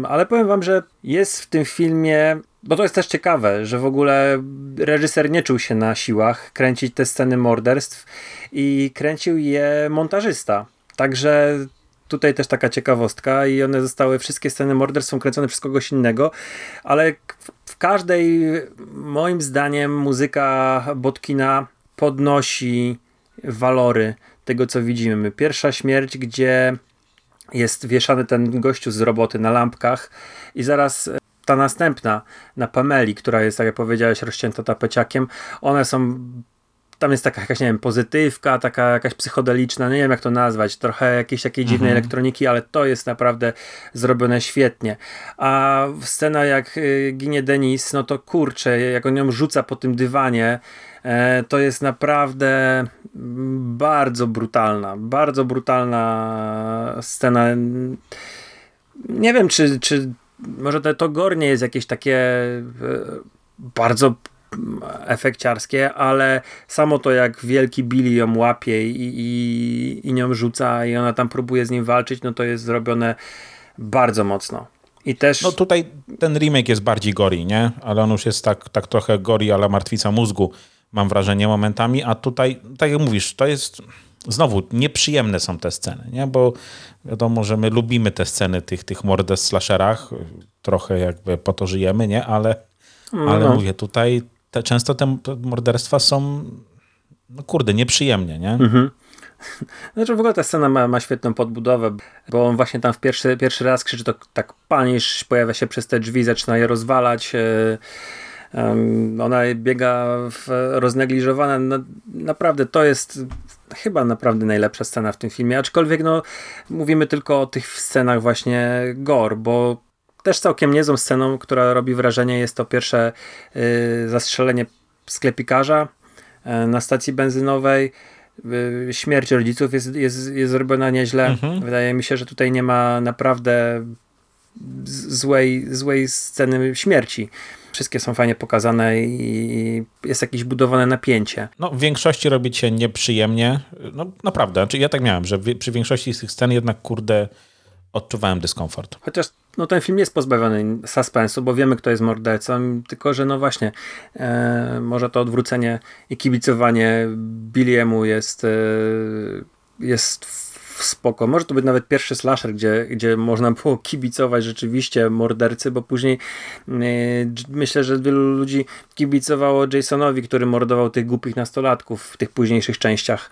ale powiem wam, że jest w tym filmie, bo to jest też ciekawe, że w ogóle reżyser nie czuł się na siłach kręcić te sceny morderstw i kręcił je montażysta. Także tutaj też taka ciekawostka i one zostały, wszystkie sceny morderstw są kręcone przez kogoś innego, ale w każdej, moim zdaniem, muzyka Botkina podnosi walory tego, co widzimy. Pierwsza śmierć, gdzie jest wieszany ten gościu z roboty na lampkach i zaraz e, ta następna na Pameli, która jest, tak jak powiedziałeś, rozcięta tapeciakiem, one są tam jest taka jakaś, nie wiem, pozytywka, taka jakaś psychodeliczna, nie wiem jak to nazwać, trochę jakiejś takiej dziwnej mhm. elektroniki, ale to jest naprawdę zrobione świetnie. A scena jak y, ginie Denis, no to kurczę, jak on ją rzuca po tym dywanie, e, to jest naprawdę bardzo brutalna, bardzo brutalna scena. Nie wiem, czy, czy może to, to gornie jest jakieś takie e, bardzo efekciarskie, ale samo to jak wielki Billy ją łapie i, i, i nią rzuca i ona tam próbuje z nim walczyć, no to jest zrobione bardzo mocno. I też... No tutaj ten remake jest bardziej gori, nie? Ale on już jest tak, tak trochę gori, ale martwica mózgu, mam wrażenie momentami, a tutaj, tak jak mówisz, to jest znowu nieprzyjemne są te sceny, nie? Bo wiadomo, że my lubimy te sceny tych, tych mordes slasherach, trochę jakby po to żyjemy, nie? Ale, no. ale mówię, tutaj te, często te morderstwa są, no kurde, nieprzyjemnie, nie? Mhm. Znaczy w ogóle ta scena ma, ma świetną podbudowę, bo on właśnie tam w pierwszy, pierwszy raz krzyczy to tak panisz, pojawia się przez te drzwi, zaczyna je rozwalać. Um, ona biega w, roznegliżowana. No, naprawdę to jest chyba naprawdę najlepsza scena w tym filmie, aczkolwiek no, mówimy tylko o tych scenach właśnie gore, bo też całkiem niezłą sceną, która robi wrażenie, jest to pierwsze y, zastrzelenie sklepikarza y, na stacji benzynowej. Y, śmierć rodziców jest, jest, jest zrobiona nieźle. Mhm. Wydaje mi się, że tutaj nie ma naprawdę złej, złej sceny śmierci. Wszystkie są fajnie pokazane i jest jakieś budowane napięcie. No, w większości robi się nieprzyjemnie. No, naprawdę. Znaczy, ja tak miałem, że przy większości z tych scen jednak, kurde, odczuwałem dyskomfort. Chociaż no, ten film jest pozbawiony suspensu, bo wiemy, kto jest mordercą, tylko że no właśnie, e, może to odwrócenie i kibicowanie Billiemu jest, e, jest spoko. Może to być nawet pierwszy slasher, gdzie, gdzie można było kibicować rzeczywiście mordercy, bo później e, myślę, że wielu ludzi kibicowało Jasonowi, który mordował tych głupich nastolatków w tych późniejszych częściach.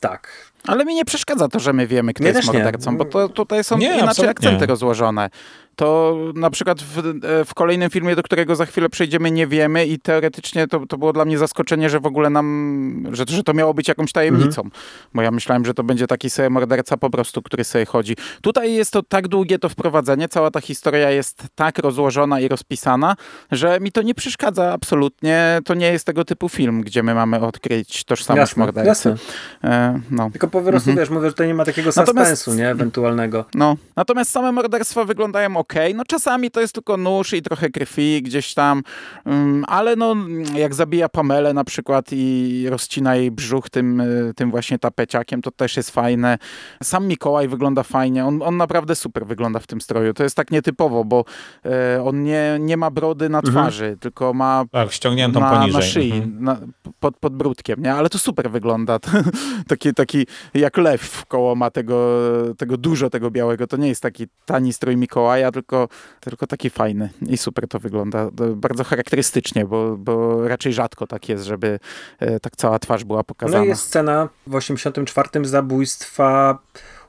Tak, ale mi nie przeszkadza to, że my wiemy, kto jest mordercą, bo to, tutaj są nie, inaczej akcenty rozłożone to na przykład w, e, w, kolejnym filmie, do którego za chwilę przejdziemy, nie wiemy i teoretycznie to, to było dla mnie zaskoczenie, że w ogóle nam, że, że to miało być jakąś tajemnicą, mhm. bo ja myślałem, że to będzie taki sobie morderca po prostu, który sobie chodzi. Tutaj jest to tak długie to wprowadzenie, cała ta historia jest tak rozłożona i rozpisana, że mi to nie przeszkadza absolutnie. To nie jest tego typu film, gdzie my mamy odkryć tożsamość jasne, mordercy. Jasne. E, no. Tylko po prostu, mhm. wiesz, mówię, że to nie ma takiego suspensu, Natomiast, nie, ewentualnego. No. Natomiast same morderstwa wyglądają ok. No czasami to jest tylko nóż i trochę krwi gdzieś tam, um, ale no jak zabija Pamelę na przykład i rozcina jej brzuch tym, y, tym właśnie tapeciakiem, to też jest fajne. Sam Mikołaj wygląda fajnie. On, on naprawdę super wygląda w tym stroju. To jest tak nietypowo, bo e, on nie, nie ma brody na mhm. twarzy, mhm. tylko ma tak, ściągniętą na, poniżej. na szyi, mhm. na, pod, pod brudkiem, nie? Ale to super wygląda. taki, taki jak lew koło ma tego, tego dużo tego białego. To nie jest taki tani strój Mikołaja, tylko, tylko taki fajny i super to wygląda. Bardzo charakterystycznie, bo, bo raczej rzadko tak jest, żeby e, tak cała twarz była pokazana. No jest scena w 84 zabójstwa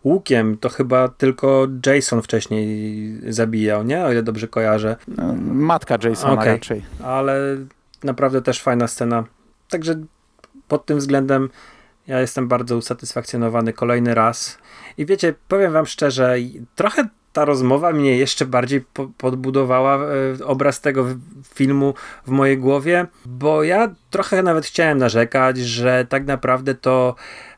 łukiem, to chyba tylko Jason wcześniej zabijał, nie? O ile dobrze kojarzę. E, matka Jasona okay. raczej. Ale naprawdę też fajna scena. Także pod tym względem ja jestem bardzo usatysfakcjonowany kolejny raz. I wiecie, powiem wam szczerze, trochę ta rozmowa mnie jeszcze bardziej po podbudowała e, obraz tego filmu w mojej głowie, bo ja trochę nawet chciałem narzekać, że tak naprawdę to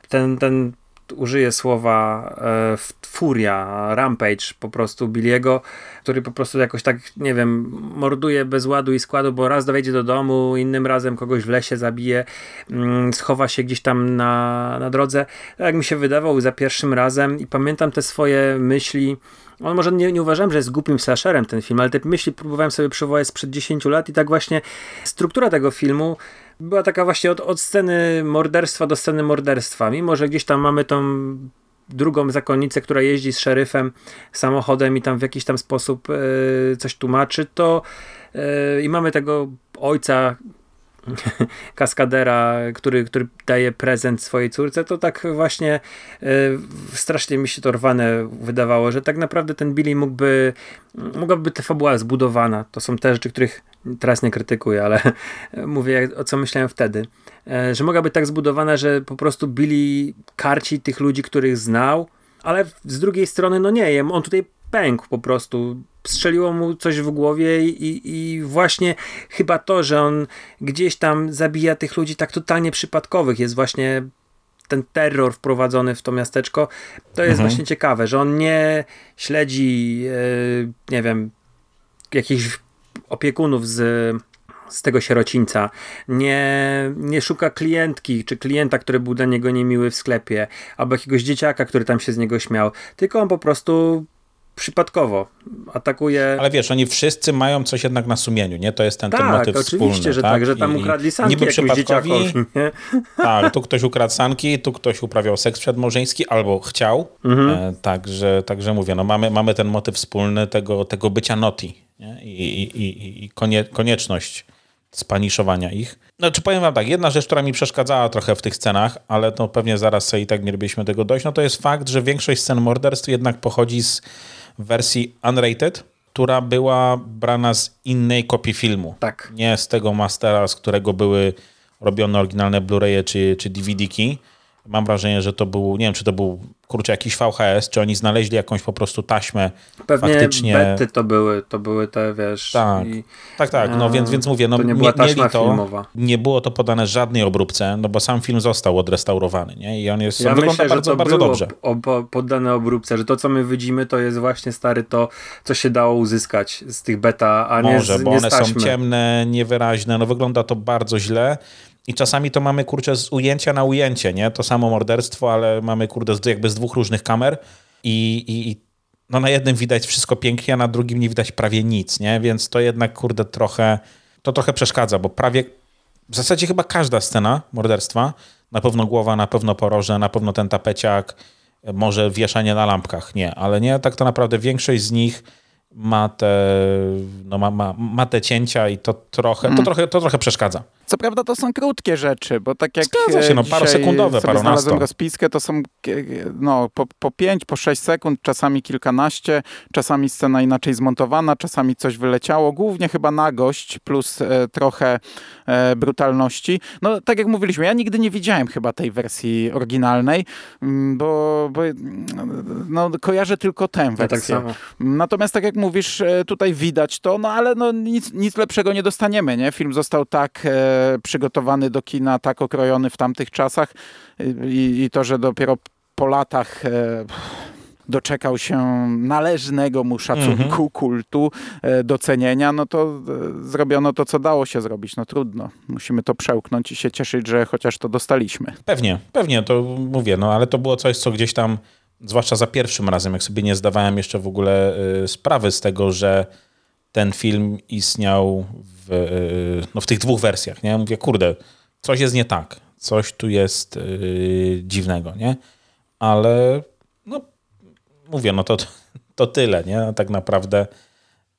ten, ten użyję słowa e, furia, rampage po prostu Billiego, który po prostu jakoś tak, nie wiem, morduje bez ładu i składu, bo raz dowejdzie do domu, innym razem kogoś w lesie zabije, mm, schowa się gdzieś tam na, na drodze. Tak mi się wydawał za pierwszym razem i pamiętam te swoje myśli, on może nie, nie uważałem, że jest głupim slasherem ten film, ale te myśli próbowałem sobie przywołać sprzed 10 lat i tak właśnie struktura tego filmu była taka właśnie od, od sceny morderstwa do sceny morderstwa. Mimo, że gdzieś tam mamy tą drugą zakonnicę, która jeździ z szeryfem samochodem i tam w jakiś tam sposób e, coś tłumaczy, to e, i mamy tego ojca kaskadera, który, który daje prezent swojej córce, to tak właśnie e, strasznie mi się to rwane wydawało, że tak naprawdę ten Billy mógłby, mogłaby ta fabuła zbudowana. To są te rzeczy, których teraz nie krytykuję, ale mówię o co myślałem wtedy. e, że mogła być tak zbudowana, że po prostu Billy karci tych ludzi, których znał, ale z drugiej strony, no nie, on tutaj pękł po prostu. Strzeliło mu coś w głowie i, i właśnie chyba to, że on gdzieś tam zabija tych ludzi tak totalnie przypadkowych, jest właśnie ten terror wprowadzony w to miasteczko, to jest mhm. właśnie ciekawe, że on nie śledzi, e, nie wiem, jakichś opiekunów z, z tego sierocińca, nie, nie szuka klientki czy klienta, który był dla niego niemiły w sklepie, albo jakiegoś dzieciaka, który tam się z niego śmiał, tylko on po prostu przypadkowo atakuje. Ale wiesz, oni wszyscy mają coś jednak na sumieniu, nie? To jest ten, tak, ten motyw oczywiście, wspólny. że tak, tak że tam ukradli sanki niby przypadkowi? Tak, tu ktoś ukradł sanki, tu ktoś uprawiał seks przedmałżeński albo chciał. Mhm. E, także, także mówię, no mamy, mamy ten motyw wspólny tego, tego bycia noti nie? I, i, i, i konie, konieczność spaniszowania ich. Znaczy powiem wam tak, jedna rzecz, która mi przeszkadzała trochę w tych scenach, ale to pewnie zaraz sobie i tak mielibyśmy tego dojść, no to jest fakt, że większość scen morderstw jednak pochodzi z wersji unrated, która była brana z innej kopii filmu. Tak. Nie z tego mastera, z którego były robione oryginalne Blu-raye czy, czy DVD-ki. Mam wrażenie, że to był, nie wiem, czy to był kurczę, jakiś VHS, czy oni znaleźli jakąś po prostu taśmę Pewnie faktycznie. bety to były, to były te, wiesz... Tak, i... tak, tak, no więc, więc mówię, no to nie była taśma to, filmowa. nie było to podane żadnej obróbce, no bo sam film został odrestaurowany, nie? I on jest, ja on myślę, wygląda bardzo, bardzo dobrze. poddane obróbce, że to, co my widzimy, to jest właśnie stary to, co się dało uzyskać z tych beta, a nie Może, z, bo nie one są ciemne, niewyraźne, no wygląda to bardzo źle. I czasami to mamy, kurczę, z ujęcia na ujęcie, nie? To samo morderstwo, ale mamy, kurde, jakby z dwóch różnych kamer i, i, i no na jednym widać wszystko pięknie, a na drugim nie widać prawie nic, nie? Więc to jednak, kurde, trochę, to trochę przeszkadza, bo prawie, w zasadzie chyba każda scena morderstwa, na pewno głowa, na pewno poroże, na pewno ten tapeciak, może wieszanie na lampkach, nie, ale nie, tak to naprawdę większość z nich ma te, no ma, ma, ma te cięcia i to trochę, to, mm. trochę, to trochę przeszkadza. Co prawda to są krótkie rzeczy, bo tak jak Zgadza się, no, parosekundowe, sobie znalazłem rozpiskę, to są no, po, po 5, po 6 sekund, czasami kilkanaście, czasami scena inaczej zmontowana, czasami coś wyleciało, głównie chyba nagość plus e, trochę e, brutalności. No tak jak mówiliśmy, ja nigdy nie widziałem chyba tej wersji oryginalnej, mm, bo, bo no, kojarzę tylko tę wersję. Ja tak Natomiast tak jak mówisz, e, tutaj widać to, no ale no, nic, nic lepszego nie dostaniemy, nie? Film został tak e, przygotowany do kina, tak okrojony w tamtych czasach i, i to, że dopiero po latach e, doczekał się należnego mu szacunku, mhm. kultu, e, docenienia, no to e, zrobiono to, co dało się zrobić. No trudno. Musimy to przełknąć i się cieszyć, że chociaż to dostaliśmy. Pewnie, pewnie, to mówię, no ale to było coś, co gdzieś tam, zwłaszcza za pierwszym razem, jak sobie nie zdawałem jeszcze w ogóle sprawy z tego, że ten film istniał w, e, no w tych dwóch wersjach, nie? Mówię, kurde, coś jest nie tak, coś tu jest yy, dziwnego, nie? Ale no, mówię, no to, to tyle, nie? No, tak naprawdę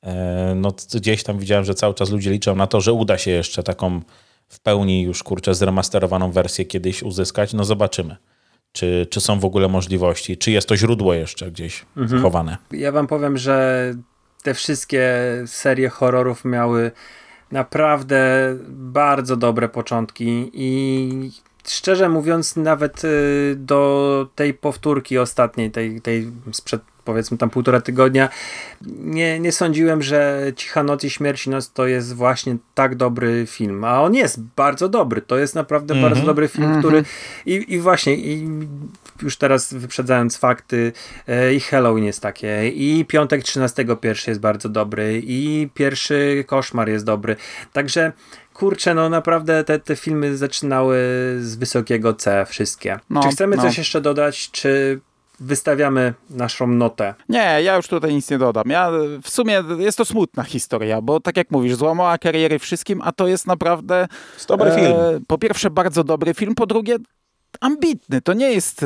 yy, no gdzieś tam widziałem, że cały czas ludzie liczą na to, że uda się jeszcze taką w pełni już, kurczę, zremasterowaną wersję kiedyś uzyskać. No zobaczymy. Czy, czy są w ogóle możliwości? Czy jest to źródło jeszcze gdzieś mhm. chowane? Ja wam powiem, że te wszystkie serie horrorów miały naprawdę bardzo dobre początki i szczerze mówiąc nawet y, do tej powtórki ostatniej, tej, tej sprzed powiedzmy tam półtora tygodnia, nie, nie sądziłem, że Cicha Noc i Śmierci Noc to jest właśnie tak dobry film, a on jest bardzo dobry, to jest naprawdę mm -hmm. bardzo dobry film, mm -hmm. który i, i właśnie i już teraz wyprzedzając fakty e, i Halloween jest takie i Piątek 13 pierwszy jest bardzo dobry i pierwszy Koszmar jest dobry, także kurczę, no naprawdę te, te filmy zaczynały z wysokiego C wszystkie. No, czy chcemy no. coś jeszcze dodać, czy wystawiamy naszą notę. Nie, ja już tutaj nic nie dodam. Ja w sumie jest to smutna historia, bo tak jak mówisz, złamała kariery wszystkim, a to jest naprawdę jest dobry e, film. Po pierwsze bardzo dobry film, po drugie ambitny. To nie jest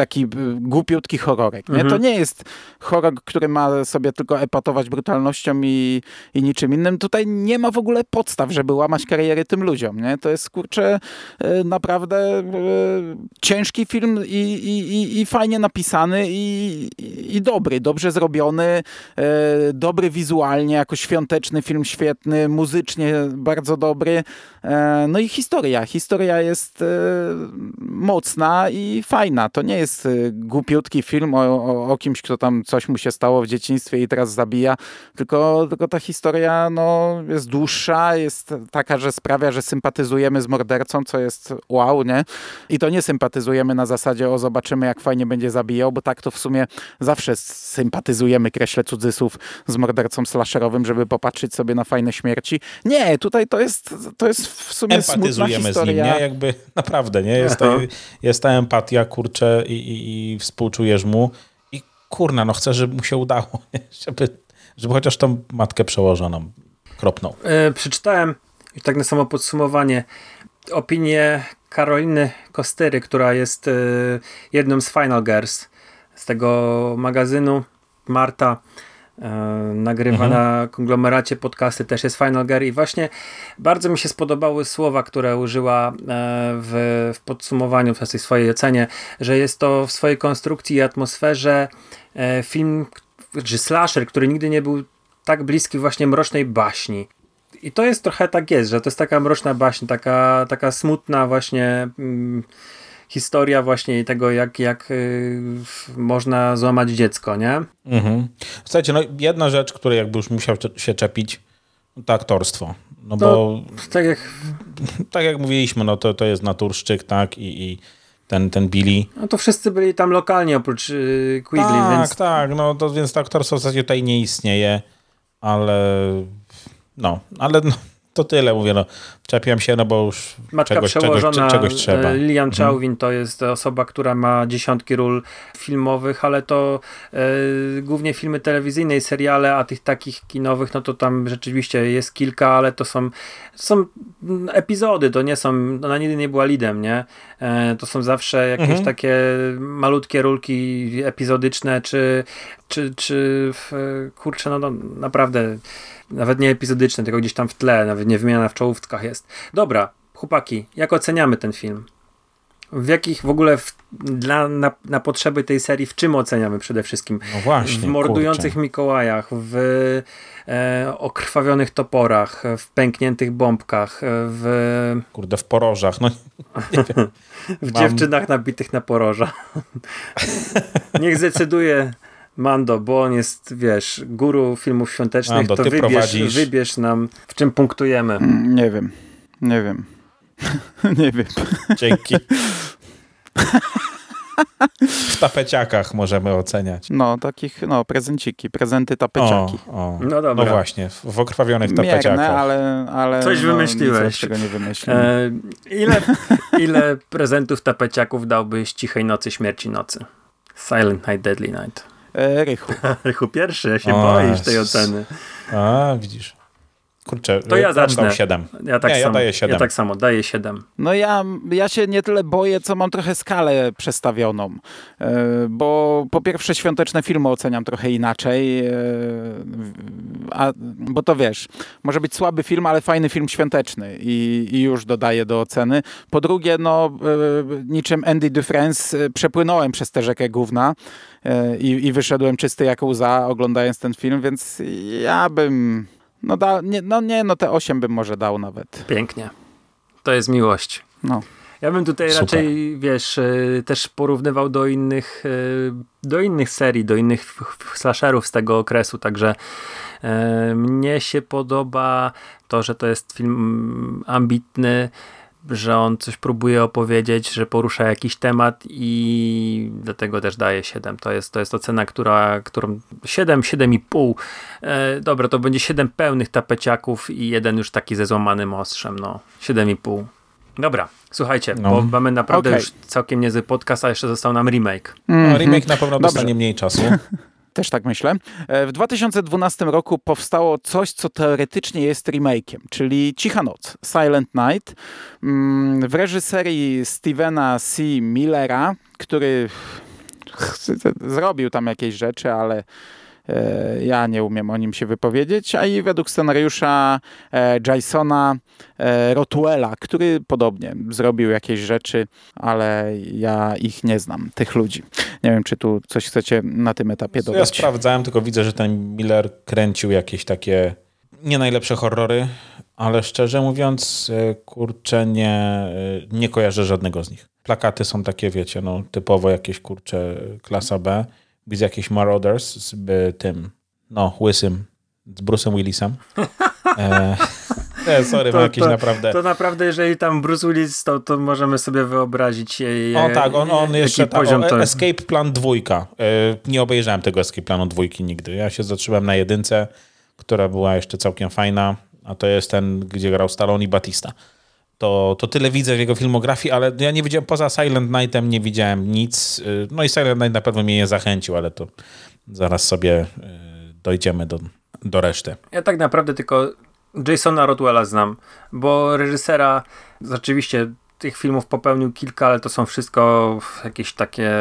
taki y, głupiutki horrorek. Nie? Mhm. To nie jest horror, który ma sobie tylko epatować brutalnością i, i niczym innym. Tutaj nie ma w ogóle podstaw, żeby łamać kariery tym ludziom. Nie? To jest, kurczę, y, naprawdę y, ciężki film i, i, i, fajnie napisany i, i, dobry, dobrze zrobiony, dobry wizualnie, jako świąteczny film świetny, muzycznie bardzo dobry. No i historia. Historia jest mocna i fajna. To nie jest e, głupiutki film o, o, o kimś, kto tam coś mu się stało w dzieciństwie i teraz zabija, tylko, tylko ta historia no, jest dłuższa, jest taka, że sprawia, że sympatyzujemy z mordercą, co jest wow, nie? I to nie sympatyzujemy na zasadzie, o zobaczymy jak fajnie będzie zabijał, bo tak to w sumie zawsze sympatyzujemy, kreślę cudzysłów, z mordercą slasherowym, żeby popatrzeć sobie na fajne śmierci. Nie, tutaj to jest, to jest w sumie smutna Empatyzujemy z nim, nie? Jakby naprawdę, nie? Jest, ta, jest ta empatia, kurczę, i, i, i współczujesz mu. I kurna, no chcę, żeby mu się udało? Żeby, żeby chociaż tą matkę przełożoną kropnął. E, przeczytałem, już tak na samo podsumowanie, opinię Karoliny Kostyry, która jest e, jedną z Final Girls z tego magazynu. Marta nagrywa Mhm. na konglomeracie podcasty, też jest Final Girl i właśnie bardzo mi się spodobały słowa, które użyła e, w, w podsumowaniu, w tej swojej ocenie, że jest to w swojej konstrukcji i atmosferze e, film, czy slasher, który nigdy nie był tak bliski właśnie mrocznej baśni. I to jest trochę tak jest, że to jest taka mroczna baśń, taka, taka smutna właśnie mm, historia właśnie tego, jak, jak y, można złamać dziecko, nie? Mhm. Słuchajcie, no jedna rzecz, której jakby już musiał się czepić, to aktorstwo. No bo Tak jak, tak jak mówiliśmy, no to, to jest naturszczyk, tak? I, i ten, ten Billy. no to wszyscy byli tam lokalnie oprócz y, Quigley, tak, więc tak, no to więc to aktorstwo w zasadzie tutaj nie istnieje, ale no, ale no, to tyle mówię, no. Czepiam się, no bo już Matka czegoś, czegoś, przełożona czegoś trzeba. e, Lilian Mhm. Chauvin to jest osoba, która ma dziesiątki ról filmowych, ale to e, głównie filmy telewizyjne i seriale, a tych takich kinowych, no to tam rzeczywiście jest kilka, ale to są, są epizody, to nie są, ona nigdy nie była lidem, nie? E, to są zawsze jakieś Mhm. takie malutkie rulki epizodyczne, czy, czy, czy w, kurczę, no, no naprawdę nawet nie epizodyczne, tylko gdzieś tam w tle, nawet nie wymiana w czołówkach jest. Dobra, chłopaki, jak oceniamy ten film? W jakich w ogóle w, dla, na, na potrzeby tej serii, w czym oceniamy przede wszystkim? No właśnie, w mordujących kurczę. Mikołajach, w e, okrwawionych toporach, w pękniętych bombkach, w, Kurde, w porożach, no w Mam- dziewczynach nabitych na poroża. Niech zdecyduje Mando, bo on jest, wiesz, guru filmów świątecznych, Mando, to ty wybierz, prowadzisz. wybierz nam, w czym punktujemy. Mm, Nie wiem, nie wiem. nie wiem. dzięki. W tapeciakach możemy oceniać. No, takich, no, prezenciki, prezenty tapeciaki. O, o. No dobra. No właśnie, w, okrwawionych Mierne, tapeciakach. ale, ale Coś no, wymyśliłeś. Nic nie wymyśliłem. E, ile, ile prezentów tapeciaków dałbyś Cichej Nocy, Śmierci Nocy? Silent Night, Deadly Night. E, Rychu. Rychu pierwszy, ja się O, boisz tej oceny. A, widzisz. Kurczę, To ja zacznę. dał 7. Ja tak Nie, ja samo. daję siedem. Ja tak samo, daję 7. No ja, ja się nie tyle boję, co mam trochę skalę przestawioną. E, Bo po pierwsze świąteczne filmy oceniam trochę inaczej. e, A, bo to wiesz, może być słaby film, ale fajny film świąteczny i, i już dodaję do oceny. Po drugie, no e, niczym Andy Dufresne przepłynąłem przez tę rzekę gówna e, i, i wyszedłem czysty jak łza oglądając ten film, więc ja bym... No, da, nie, no nie, no te 8 bym może dał nawet. Pięknie. To jest miłość. No. Ja bym tutaj Super. raczej, wiesz, y, też porównywał do innych, y, do innych serii, do innych slasherów z tego okresu, także y, mnie się podoba to, że to jest film mm, ambitny, że on coś próbuje opowiedzieć, że porusza jakiś temat i dlatego też daje 7. To jest, to jest ocena, która, którą 7, 7,5. E, dobra, to będzie 7 pełnych tapeciaków i jeden już taki ze złamanym ostrzem, no 7,5. Dobra, słuchajcie, No. bo mamy naprawdę Okej. już całkiem niezły podcast, a jeszcze został nam remake. No, Mhm. remake na pewno Dobrze. dostanie mniej czasu. Też tak myślę. E, W 2012 roku powstało coś, co teoretycznie jest remake'iem, czyli Cicha Noc, Silent Night, mm, w reżyserii Stevena C. Millera, który zrobił tam jakieś rzeczy, ale ja nie umiem o nim się wypowiedzieć, a i według scenariusza e, Jasona e, Rotuela, który podobnie zrobił jakieś rzeczy, ale ja ich nie znam, tych ludzi. Nie wiem, czy tu coś chcecie na tym etapie dodać. Ja sprawdzałem, tylko widzę, że ten Miller kręcił jakieś takie nie najlepsze horrory, ale szczerze mówiąc, kurczę, nie, nie kojarzę żadnego z nich. Plakaty są takie, wiecie, no typowo jakieś, kurczę, klasa B widzę jakieś Marauders z tym, no, łysym, z Bruce'em Willisem. E, nie, sorry, to, jakieś to, naprawdę... To naprawdę, jeżeli tam Bruce Willis, to, to możemy sobie wyobrazić je, O tak, on, on jeszcze tak, poziom to... Escape Plan dwójka. E, nie obejrzałem tego Escape Planu dwójki nigdy. Ja się zatrzymałem na jedynce, która była jeszcze całkiem fajna, a to jest ten, gdzie grał Stallone i Batista to, to tyle widzę w jego filmografii, ale ja nie widziałem, poza Silent Nightem nie widziałem nic. Y, no i Silent Night na pewno mnie nie zachęcił, ale to zaraz sobie y, dojdziemy do, do reszty. Ja tak naprawdę tylko Jasona Rodwella znam, bo reżysera rzeczywiście tych filmów popełnił kilka, ale to są wszystko jakieś takie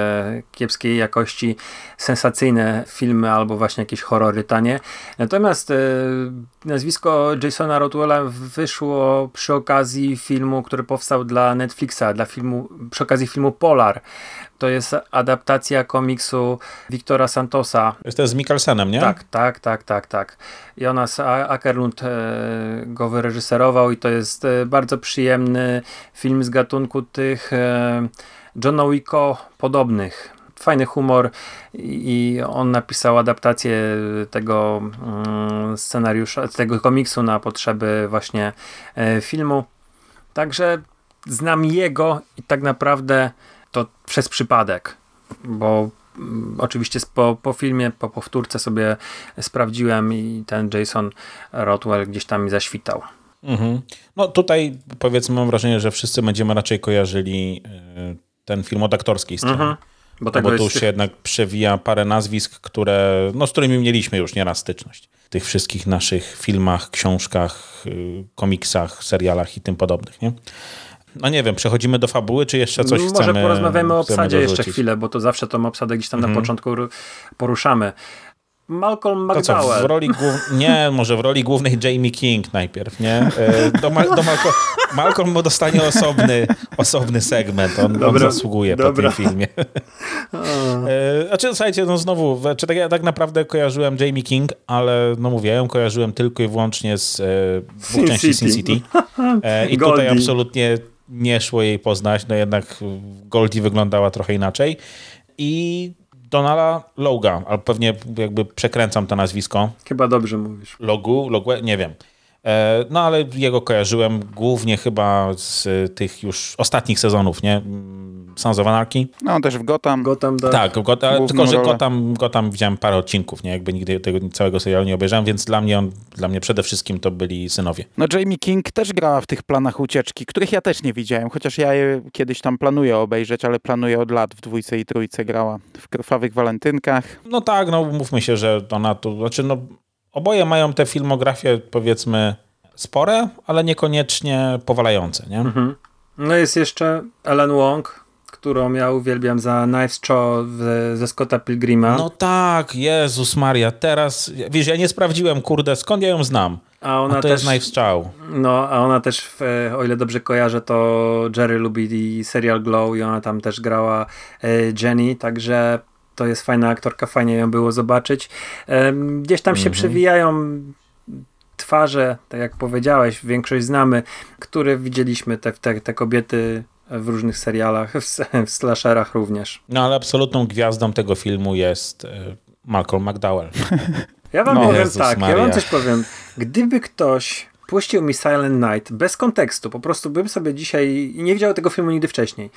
kiepskiej jakości, sensacyjne filmy albo właśnie jakieś horrory tanie. Natomiast e, nazwisko Jasona Rotwella wyszło przy okazji filmu, który powstał dla Netflixa, dla filmu, przy okazji filmu Polar. To jest adaptacja komiksu Wiktora Santosa. Jest to z Mikkelsenem, nie? Tak, tak, tak, tak, tak. Jonas Ackerlund e, go wyreżyserował i to jest e, bardzo przyjemny film z gatunku tych e, Johna Wicko podobnych. Fajny humor i on napisał adaptację tego mm, scenariusza, tego komiksu na potrzeby właśnie filmu. Także znam jego i tak naprawdę to przez przypadek, bo mm, oczywiście po, po filmie, po powtórce sobie sprawdziłem i ten Jason Rotwell gdzieś tam mi zaświtał. Mhm. No tutaj powiedzmy mam wrażenie, że wszyscy będziemy raczej kojarzyli e, ten film od aktorskiej strony. Mhm. Bo, no bo tu już się jednak przewija parę nazwisk, które, no, z którymi mieliśmy już nieraz styczność. W tych wszystkich naszych filmach, książkach, y, komiksach, serialach i tym podobnych. Nie? No nie wiem, przechodzimy do fabuły, czy jeszcze coś Może chcemy Może porozmawiamy o obsadzie jeszcze chwilę, bo to zawsze tą obsadę gdzieś tam mm na mhm. początku poruszamy. Malcolm McDowell. To co, w roli. Nie, może w roli głównej Jamie King najpierw, nie? E, do, Ma do Malcolm... Malcolm dostanie osobny, osobny segment. On, on zasługuje dobra. po tym filmie. E, znaczy, słuchajcie, no znowu, czy tak, ja tak naprawdę kojarzyłem Jamie King, ale no mówię, ja ją kojarzyłem tylko i wyłącznie z e, dwóch części Sin City. E, I tutaj absolutnie nie szło jej poznać, no jednak Goldie wyglądała trochę inaczej. I Donala Loga, ale pewnie jakby przekręcam to nazwisko. Chyba dobrze mówisz. Logu, Logu, nie wiem. E, no ale jego kojarzyłem głównie chyba z tych już ostatnich sezonów, nie? Sons of Anarchy. No też w Gotham. Gotham tak, tak Gotham, tylko że Gotham, Gotham widziałem parę odcinków, nie? Jakby nigdy tego całego serialu nie obejrzałem, więc dla mnie, on, dla mnie przede wszystkim to byli synowie. No Jamie King też grała w tych planach ucieczki, których ja też nie widziałem, chociaż ja je kiedyś tam planuję obejrzeć, ale planuję od lat w dwójce i trójce grała w Krwawych Walentynkach. No tak, no mówmy się, że ona tu, znaczy no oboje mają te filmografie powiedzmy spore, ale niekoniecznie powalające, nie? Mhm. No jest jeszcze Ellen Wong, którą ja uwielbiam za Knives Cho ze Scotta Pilgrima. No tak, Jezus Maria, teraz, wiesz, ja nie sprawdziłem, kurde, skąd ja ją znam? A ona a to też, jest Knives Chow. No, a ona też, o ile dobrze kojarzę, to Jerry lubi serial Glow i ona tam też grała e, Jenny, także to jest fajna aktorka, fajnie ją było zobaczyć. Gdzieś tam się mhm. przewijają twarze, tak jak powiedziałeś, większość znamy, które widzieliśmy te, te, te kobiety w różnych serialach, w, w slasherach również. No ale absolutną gwiazdą tego filmu jest e, Malcolm McDowell. Ja wam no, powiem Jezus tak, Maria. ja wam coś powiem. Gdyby ktoś puścił mi Silent Night bez kontekstu, po prostu bym sobie dzisiaj nie widział tego filmu nigdy wcześniej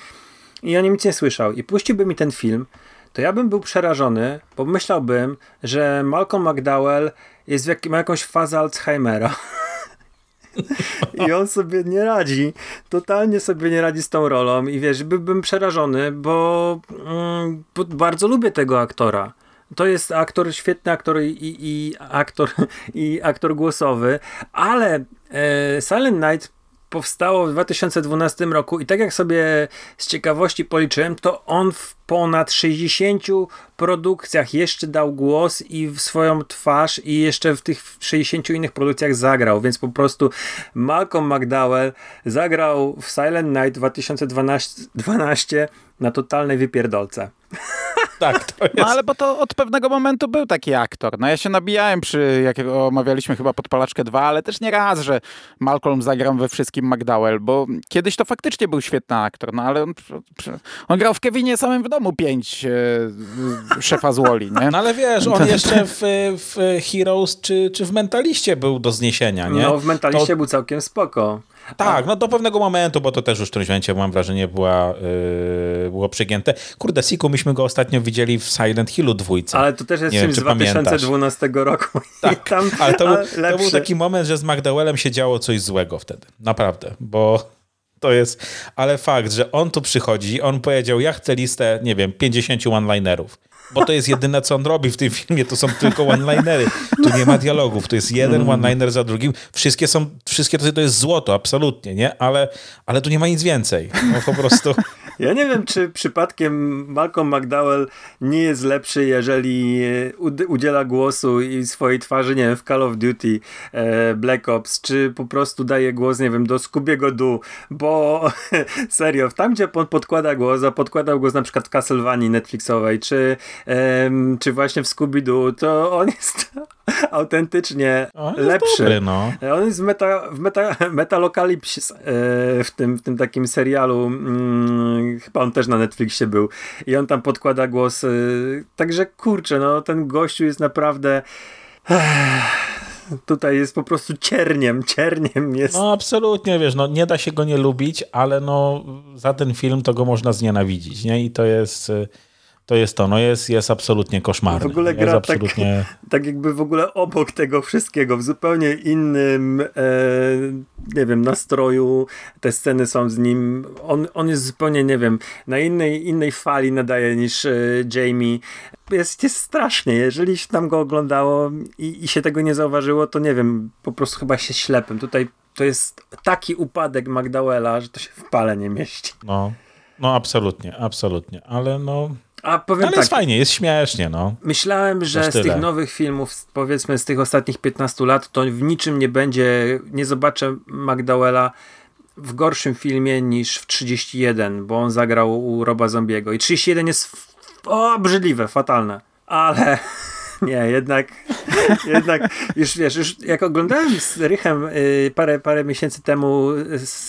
i ja nic nie słyszał i puściłby mi ten film, to ja bym był przerażony, bo myślałbym, że Malcolm McDowell jest jak, ma jakąś fazę Alzheimera. I on sobie nie radzi, totalnie sobie nie radzi z tą rolą i wiesz, byłbym przerażony, bo, mm, bo bardzo lubię tego aktora. To jest aktor, świetny aktor i, i aktor, i aktor głosowy, ale e, Silent Night powstało w 2012 roku i tak jak sobie z ciekawości policzyłem, to on w ponad 60 produkcjach jeszcze dał głos i w swoją twarz i jeszcze w tych 60 innych produkcjach zagrał, więc po prostu Malcolm McDowell zagrał w Silent Night 2012 na totalnej wypierdolce. Tak, to jest. No ale bo to od pewnego momentu był taki aktor. No ja się nabijałem przy, jak omawialiśmy chyba Podpalaczkę 2, ale też nie raz, że Malcolm zagrał we wszystkim McDowell, bo kiedyś to faktycznie był świetny aktor, no ale on, on grał w Kevinie samym w domu 5 e, szefa z Woli, nie? No ale wiesz, on jeszcze w, w Heroes czy, czy w Mentaliście był do zniesienia, nie? No w Mentaliście to... był całkiem spoko. Tak, no do pewnego momentu, bo to też już w którymś momencie, mam wrażenie, była, yy, było przygięte. Kurde, Siku, myśmy go ostatnio widzieli w Silent Hillu dwójce. Ale to też jest czymś z 2012 pamiętasz. roku. Tak, tam, ale to, był, to był taki moment, że z McDowellem się działo coś złego wtedy. Naprawdę, bo to jest... Ale fakt, że on tu przychodzi, on powiedział, ja chcę listę, nie wiem, 50 one-linerów bo to jest jedyne, co on robi w tym filmie, to są tylko one-linery. Tu nie ma dialogów, to jest jeden one-liner za drugim. Wszystkie są, wszystkie to, to jest złoto, absolutnie, nie? Ale, ale tu nie ma nic więcej. No po prostu... Ja nie wiem, czy przypadkiem Malcolm McDowell nie jest lepszy, jeżeli udziela głosu i swojej twarzy, nie wiem, w Call of Duty, e, Black Ops, czy po prostu daje głos, nie wiem, do Scoobiego Du, bo serio, tam gdzie on podkłada głos, a podkładał głos na przykład w Castlevanii Netflixowej, czy, czy właśnie w Scooby-Doo, to on jest autentycznie on jest lepszy. Dobry, no. On jest w, meta, w meta, Metalocalypse e, w, tym, w tym takim serialu mm, chyba on też na Netflixie był i on tam podkłada głos y, także kurczę, no ten gościu jest naprawdę tutaj jest po prostu cierniem, cierniem jest. No absolutnie, wiesz, no nie da się go nie lubić, ale no za ten film to go można znienawidzić, nie? I to jest y, to jest to, no jest, jest absolutnie koszmarny. W ogóle gra absolutnie... tak, tak jakby w ogóle obok tego wszystkiego, w zupełnie innym e, nie wiem, nastroju, te sceny są z nim, on, on jest zupełnie, nie wiem, na innej, innej fali nadaje niż e, Jamie. Jest, jest strasznie, jeżeli się tam go oglądało i, i się tego nie zauważyło, to nie wiem, po prostu chyba się ślepym. Tutaj to jest taki upadek McDowella, że to się w pale nie mieści. No, no absolutnie, absolutnie, ale no a powiem Ale tak, jest fajnie, jest śmiesznie, no. Myślałem, że z tych nowych filmów, powiedzmy z tych ostatnich 15 lat, to w niczym nie będzie, nie zobaczę McDowella w gorszym filmie niż w 31, bo on zagrał u Roba Zombiego. I 31 jest obrzydliwe, fatalne. Ale nie, jednak, jednak już wiesz, już jak oglądałem z Rychem y, parę, parę miesięcy temu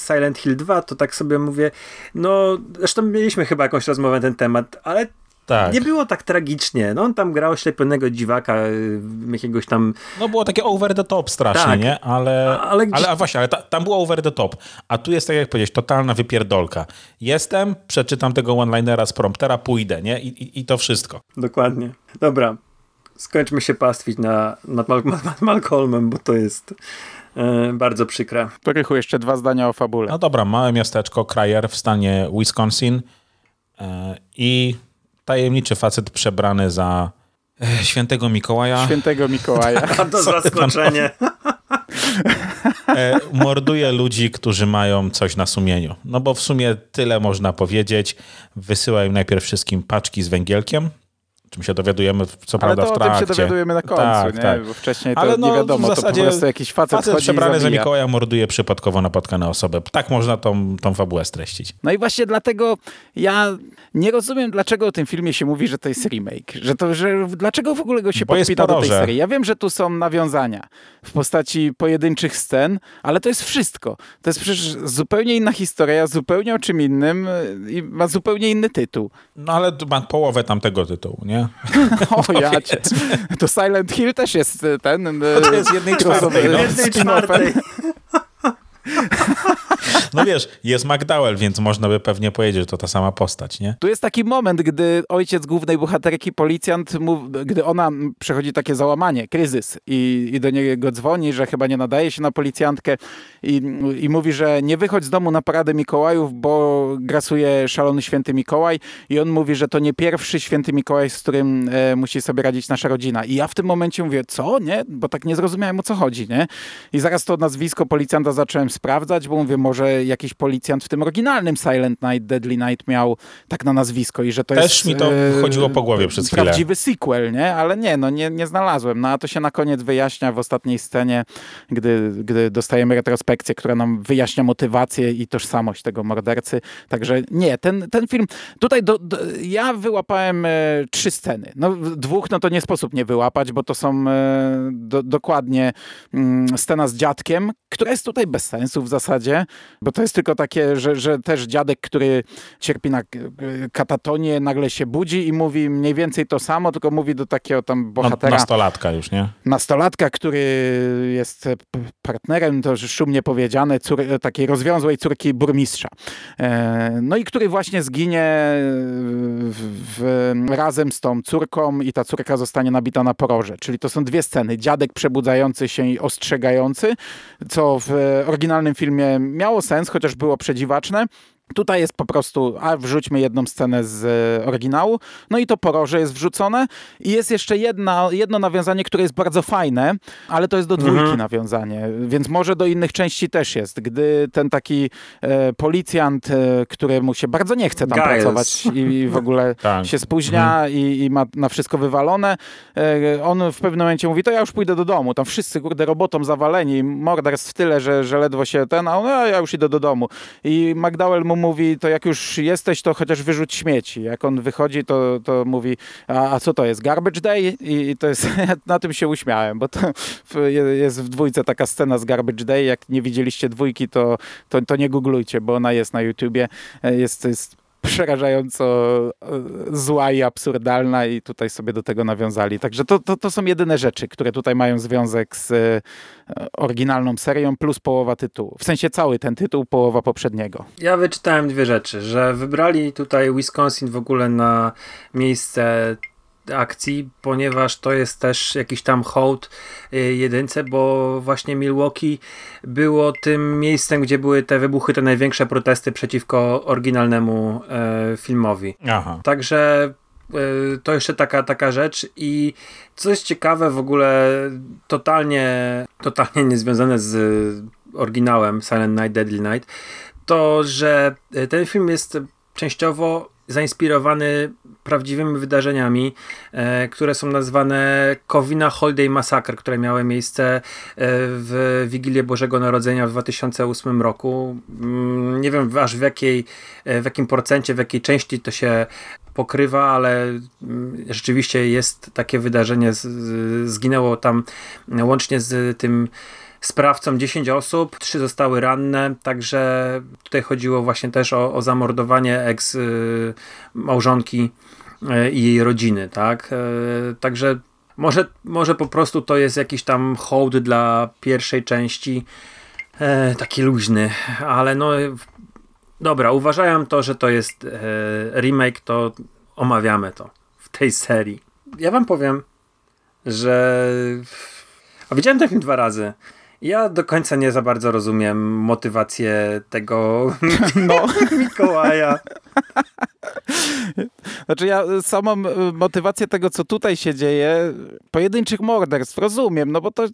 Silent Hill 2, to tak sobie mówię, no zresztą mieliśmy chyba jakąś rozmowę na ten temat, ale tak. Nie było tak tragicznie. No on tam grał ślepionego dziwaka, y, jakiegoś tam... No było takie over the top strasznie, tak. nie? Ale, ale, gdzieś... ale a właśnie, ale ta, tam było over the top. A tu jest, tak jak powiedzieć, totalna wypierdolka. Jestem, przeczytam tego one-linera z promptera, pójdę, nie? I, i, i to wszystko. Dokładnie. Dobra. Skończmy się pastwić na, nad, Mal nad Malcolmem, bo to jest... E, bardzo przykre. Rychu, jeszcze dwa zdania o fabule. No dobra, małe miasteczko, Krajer w stanie Wisconsin e, i tajemniczy facet przebrany za e, świętego Mikołaja. Świętego Mikołaja. To zaskoczenie. E, morduje ludzi, którzy mają coś na sumieniu. No bo w sumie tyle można powiedzieć. Wysyła im najpierw wszystkim paczki z węgielkiem, czym się dowiadujemy, co Ale prawda, w trakcie. Ale to się dowiadujemy na końcu, tak, nie? Tak. Bo wcześniej to Ale no, nie wiadomo, w zasadzie to po prostu jakiś facet, facet przebrany za Mikołaja morduje przypadkowo napotkane osoby. Tak można tą, tą fabułę streścić. No i właśnie dlatego ja nie rozumiem, dlaczego o tym filmie się mówi, że to jest remake. Że to, że dlaczego w ogóle go się podpina do tej serii. Ja wiem, że tu są nawiązania w postaci pojedynczych scen, ale to jest wszystko. To jest przecież zupełnie inna historia, zupełnie o czym innym i ma zupełnie inny tytuł. No ale ma połowę tamtego tytułu, nie? O ja cię. To Silent Hill też jest ten... To jest jednej czwartej. Jednej czwartej. No wiesz, jest McDowell, więc można by pewnie powiedzieć, że to ta sama postać, nie? Tu jest taki moment, gdy ojciec głównej bohaterki, policjant, mów, gdy ona przechodzi takie załamanie, kryzys i, i do niego dzwoni, że chyba nie nadaje się na policjantkę i, i mówi, że nie wychodź z domu na paradę Mikołajów, bo grasuje szalony święty Mikołaj i on mówi, że to nie pierwszy święty Mikołaj, z którym e, musi sobie radzić nasza rodzina. I ja w tym momencie mówię, co? Nie? Bo tak nie zrozumiałem o co chodzi, nie? I zaraz to nazwisko policjanta zacząłem sprawdzać, bo mówię, może jakiś policjant w tym oryginalnym Silent Night, Deadly Night miał tak na nazwisko i że to Też jest... mi to e, chodziło po głowie przez chwilę. Prawdziwy sequel, nie? Ale nie, no nie, nie znalazłem. No a to się na koniec wyjaśnia w ostatniej scenie, gdy, gdy dostajemy retrospekcję, która nam wyjaśnia motywację i tożsamość tego mordercy. Także nie, ten, ten film... Tutaj do, do, ja wyłapałem e, trzy sceny. No dwóch, no to nie sposób nie wyłapać, bo to są e, do, dokładnie mm, scena z dziadkiem, która jest tutaj bez sensu w zasadzie, bo to jest tylko takie, że, że też dziadek, który cierpi na k- katatonię, nagle się budzi i mówi mniej więcej to samo, tylko mówi do takiego tam No, bohatera, nastolatka już, nie? nastolatka, który jest e, partnerem, to szumnie powiedziane, cór, takiej rozwiązłej córki burmistrza. E, No i który właśnie zginie w, w, razem z tą córką i ta córka zostanie nabita na poroże. Czyli to są dwie sceny. Dziadek przebudzający się i ostrzegający, co w oryginalnym filmie miało sens, chociaż było przedziwaczne. Tutaj jest po prostu, a wrzućmy jedną scenę z e, oryginału, no i to poroże jest wrzucone i jest jeszcze jedna, jedno nawiązanie, które jest bardzo fajne, ale to jest do dwójki Mhm. nawiązanie, więc może do innych części też jest, gdy ten taki e, policjant, e, któremu się bardzo nie chce tam Giles. pracować i, i w ogóle Tak. się spóźnia i, i ma na wszystko wywalone, e, on w pewnym momencie mówi, to ja już pójdę do domu, tam wszyscy kurde robotą zawaleni, morderstw w tyle, że, że ledwo się ten, a on, a ja już idę do domu. I McDowell mu mówi, to jak już jesteś, to chociaż wyrzuć śmieci. Jak on wychodzi, to, to mówi, a, a co to jest, garbage day? I, to jest, na tym się uśmiałem, bo to jest w dwójce taka scena z garbage day, jak nie widzieliście dwójki, to, to, to nie googlujcie, bo ona jest na YouTubie, E, jest, jest przerażająco e, zła i absurdalna i tutaj sobie do tego nawiązali. Także to, to, to są jedyne rzeczy, które tutaj mają związek z e, oryginalną serią plus połowa tytułu. W sensie cały ten tytuł, połowa poprzedniego. Ja wyczytałem dwie rzeczy, że wybrali tutaj Wisconsin w ogóle na miejsce akcji, ponieważ to jest też jakiś tam hołd y, jedynce, bo właśnie Milwaukee było tym miejscem, gdzie były te wybuchy, te największe protesty przeciwko oryginalnemu e, filmowi. Aha. Także y, to jeszcze taka, taka rzecz i coś ciekawe w ogóle totalnie, totalnie niezwiązane z oryginałem Silent Night, Deadly Night, to, że y, ten film jest częściowo zainspirowany prawdziwymi wydarzeniami, e, które są nazwane Covina Holiday Massacre, które miały miejsce e, w Wigilię Bożego Narodzenia w 2008 roku. Mm, Nie wiem aż w, jakiej, e, w jakim procencie, w jakiej części to się pokrywa, ale mm, rzeczywiście jest takie wydarzenie. Zginęło tam łącznie z tym sprawcą 10 osób, 3 zostały ranne, także tutaj chodziło właśnie też o, o zamordowanie eks y, małżonki i jej rodziny, tak? Y, Także może, może po prostu to jest jakiś tam hołd dla pierwszej części, e, taki luźny, ale no dobra, uważałem to, że to jest e, remake, to omawiamy to w tej serii. Ja wam powiem, że a widziałem ten film dwa razy. Ja do końca nie za bardzo rozumiem motywację tego No. Mikołaja. Znaczy ja y, samą y, motywację tego, co tutaj się dzieje, pojedynczych morderstw, rozumiem, no bo to,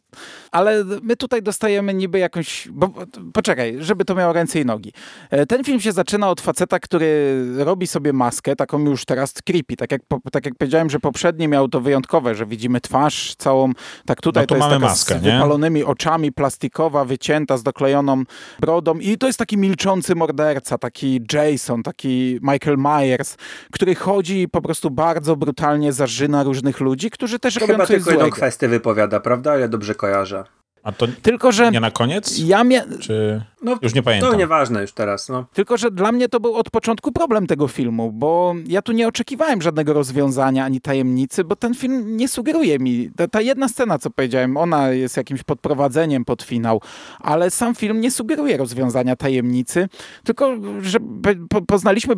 ale my tutaj dostajemy niby jakąś, bo, poczekaj, żeby to miało ręce i nogi. E, Ten film się zaczyna od faceta, który robi sobie maskę, taką już teraz creepy, tak jak, tak jak powiedziałem, że poprzednie miał to wyjątkowe, że widzimy twarz całą, tak tutaj No tu to jest taka maskę, z nie? wypalonymi oczami, plastikowa, wycięta, z doklejoną brodą i to jest taki milczący morderca, taki Jason, taki Michael Myers, który chodzi i po prostu bardzo brutalnie zarzyna różnych ludzi, którzy też robią Chyba coś tylko jedną złego. kwestię wypowiada, prawda? Ja dobrze kojarzę. A to Tylko, że nie na koniec? ja mia... Czy... No, Już nie pamiętam. No nieważne już teraz, no. Tylko, że dla mnie to był od początku problem tego filmu, bo ja tu nie oczekiwałem żadnego rozwiązania ani tajemnicy, bo ten film nie sugeruje mi. Ta, ta jedna scena, co powiedziałem, ona jest jakimś podprowadzeniem pod finał, ale sam film nie sugeruje rozwiązania tajemnicy, tylko że po, poznaliśmy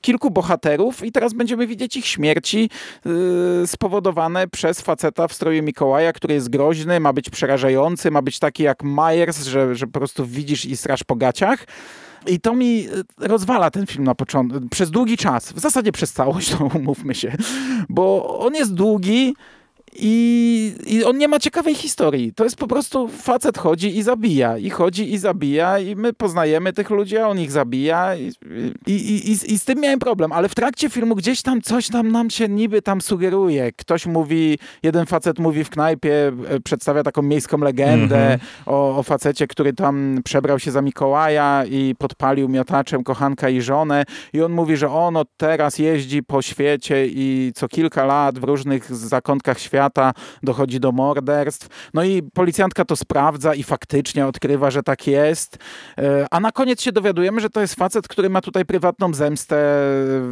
kilku bohaterów i teraz będziemy widzieć ich śmierci yy, spowodowane przez faceta w stroju Mikołaja, który jest groźny, ma być przerażający, ma być taki jak Myers, że, że po prostu widzisz i strasz po gaciach. I to mi e, rozwala ten film na początku, przez długi czas, w zasadzie przez całość, to umówmy się, bo on jest długi I, I on nie ma ciekawej historii. To jest po prostu facet chodzi i zabija. I chodzi i zabija. I my poznajemy tych ludzi, a on ich zabija. I, i, i, i, z tym miałem problem. Ale w trakcie filmu gdzieś tam coś tam nam się niby tam sugeruje. Ktoś mówi, jeden facet mówi w knajpie, e, przedstawia taką miejską legendę mm -hmm. o, o facecie, który tam przebrał się za Mikołaja i podpalił miotaczem kochanka i żonę. I on mówi, że on od teraz jeździ po świecie i co kilka lat w różnych zakątkach świata dochodzi do morderstw. No i policjantka to sprawdza i faktycznie odkrywa, że tak jest. E, a na koniec się dowiadujemy, że to jest facet, który ma tutaj prywatną zemstę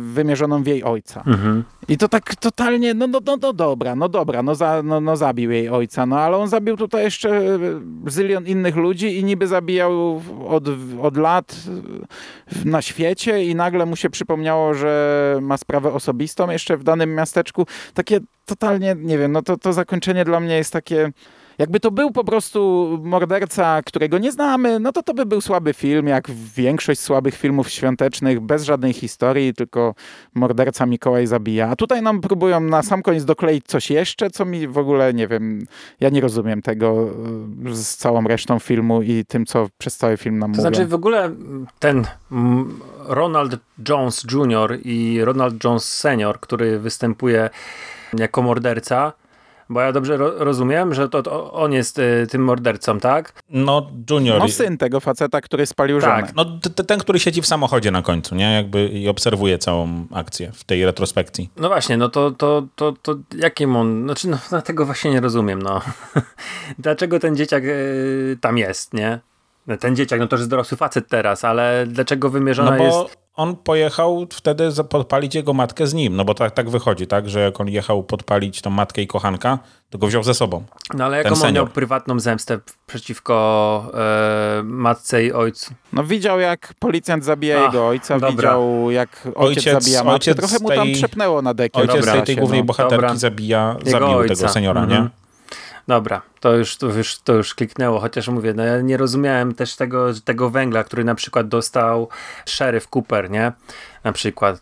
wymierzoną w jej ojca. Mhm. I to tak totalnie, no, no, no, no dobra, no dobra, no, za, no, no zabił jej ojca, no ale on zabił tutaj jeszcze zylion innych ludzi i niby zabijał od, od lat na świecie i nagle mu się przypomniało, że ma sprawę osobistą jeszcze w danym miasteczku. Takie totalnie, nie wiem, no to, to zakończenie dla mnie jest takie... Jakby to był po prostu morderca, którego nie znamy, no to to by był słaby film, jak większość słabych filmów świątecznych, bez żadnej historii, tylko morderca Mikołaj zabija. A tutaj nam próbują na sam koniec dokleić coś jeszcze, co mi w ogóle, nie wiem, ja nie rozumiem tego e, z całą resztą filmu i tym, co przez cały film nam to mówią. To znaczy w ogóle ten Ronald Jones Jr. i Ronald Jones Senior, który występuje jako morderca. Bo ja dobrze ro rozumiem, że to, to, on jest y, tym mordercą, tak? No, Junior. No, syn tego faceta, który spalił tak. żonę. No, ten, który siedzi w samochodzie na końcu, nie? Jakby i obserwuje całą akcję w tej retrospekcji. No właśnie, no to, to, to, to jakim on... Znaczy, no, tego właśnie nie rozumiem, no. Dlaczego ten dzieciak y, tam jest, nie? Ten dzieciak, no to jest dorosły facet teraz, ale dlaczego wymierzona no bo jest... on pojechał wtedy podpalić jego matkę z nim, no bo tak, tak wychodzi, tak, że jak on jechał podpalić tą matkę i kochanka, to go wziął ze sobą. No ale jaką on miał prywatną zemstę przeciwko e, matce i ojcu? No widział jak policjant zabija jego ojca, dobra. widział jak ojciec, ojciec zabija matkę, ojciec trochę mu tam tej, trzepnęło na dekiel. Ojciec tej, tej głównej no. bohaterki dobra. zabija, jego zabił ojca. tego seniora, mhm. nie? Dobra, to już, to, już, to już kliknęło, chociaż mówię, no ja nie rozumiałem też tego, tego węgla, który na przykład dostał szeryf Cooper, nie? Na przykład.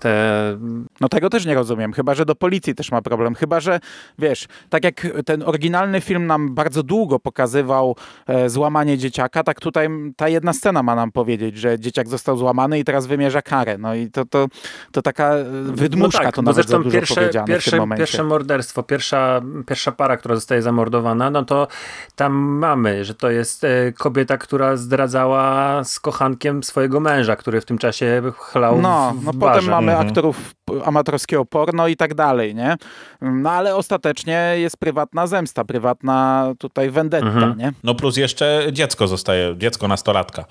No tego też nie rozumiem, chyba że do policji też ma problem. Chyba że wiesz, tak jak ten oryginalny film nam bardzo długo pokazywał e, złamanie dzieciaka, tak tutaj ta jedna scena ma nam powiedzieć, że dzieciak został złamany i teraz wymierza karę. No i to, to, to taka e, wydmuszka no tak, to nawet za dużo pierwsze, pierwsze, w tym momencie. Pierwsze morderstwo, pierwsza, pierwsza para, która zostaje zamordowana, no to tam mamy, że to jest e, kobieta, która zdradzała z kochankiem swojego męża, który w tym czasie chlał no, w, no potem mamy mhm. aktorów amatorskiego porno i tak dalej, nie? No ale ostatecznie jest prywatna zemsta, prywatna tutaj vendetta, mhm. nie? No plus jeszcze dziecko zostaje, dziecko nastolatka.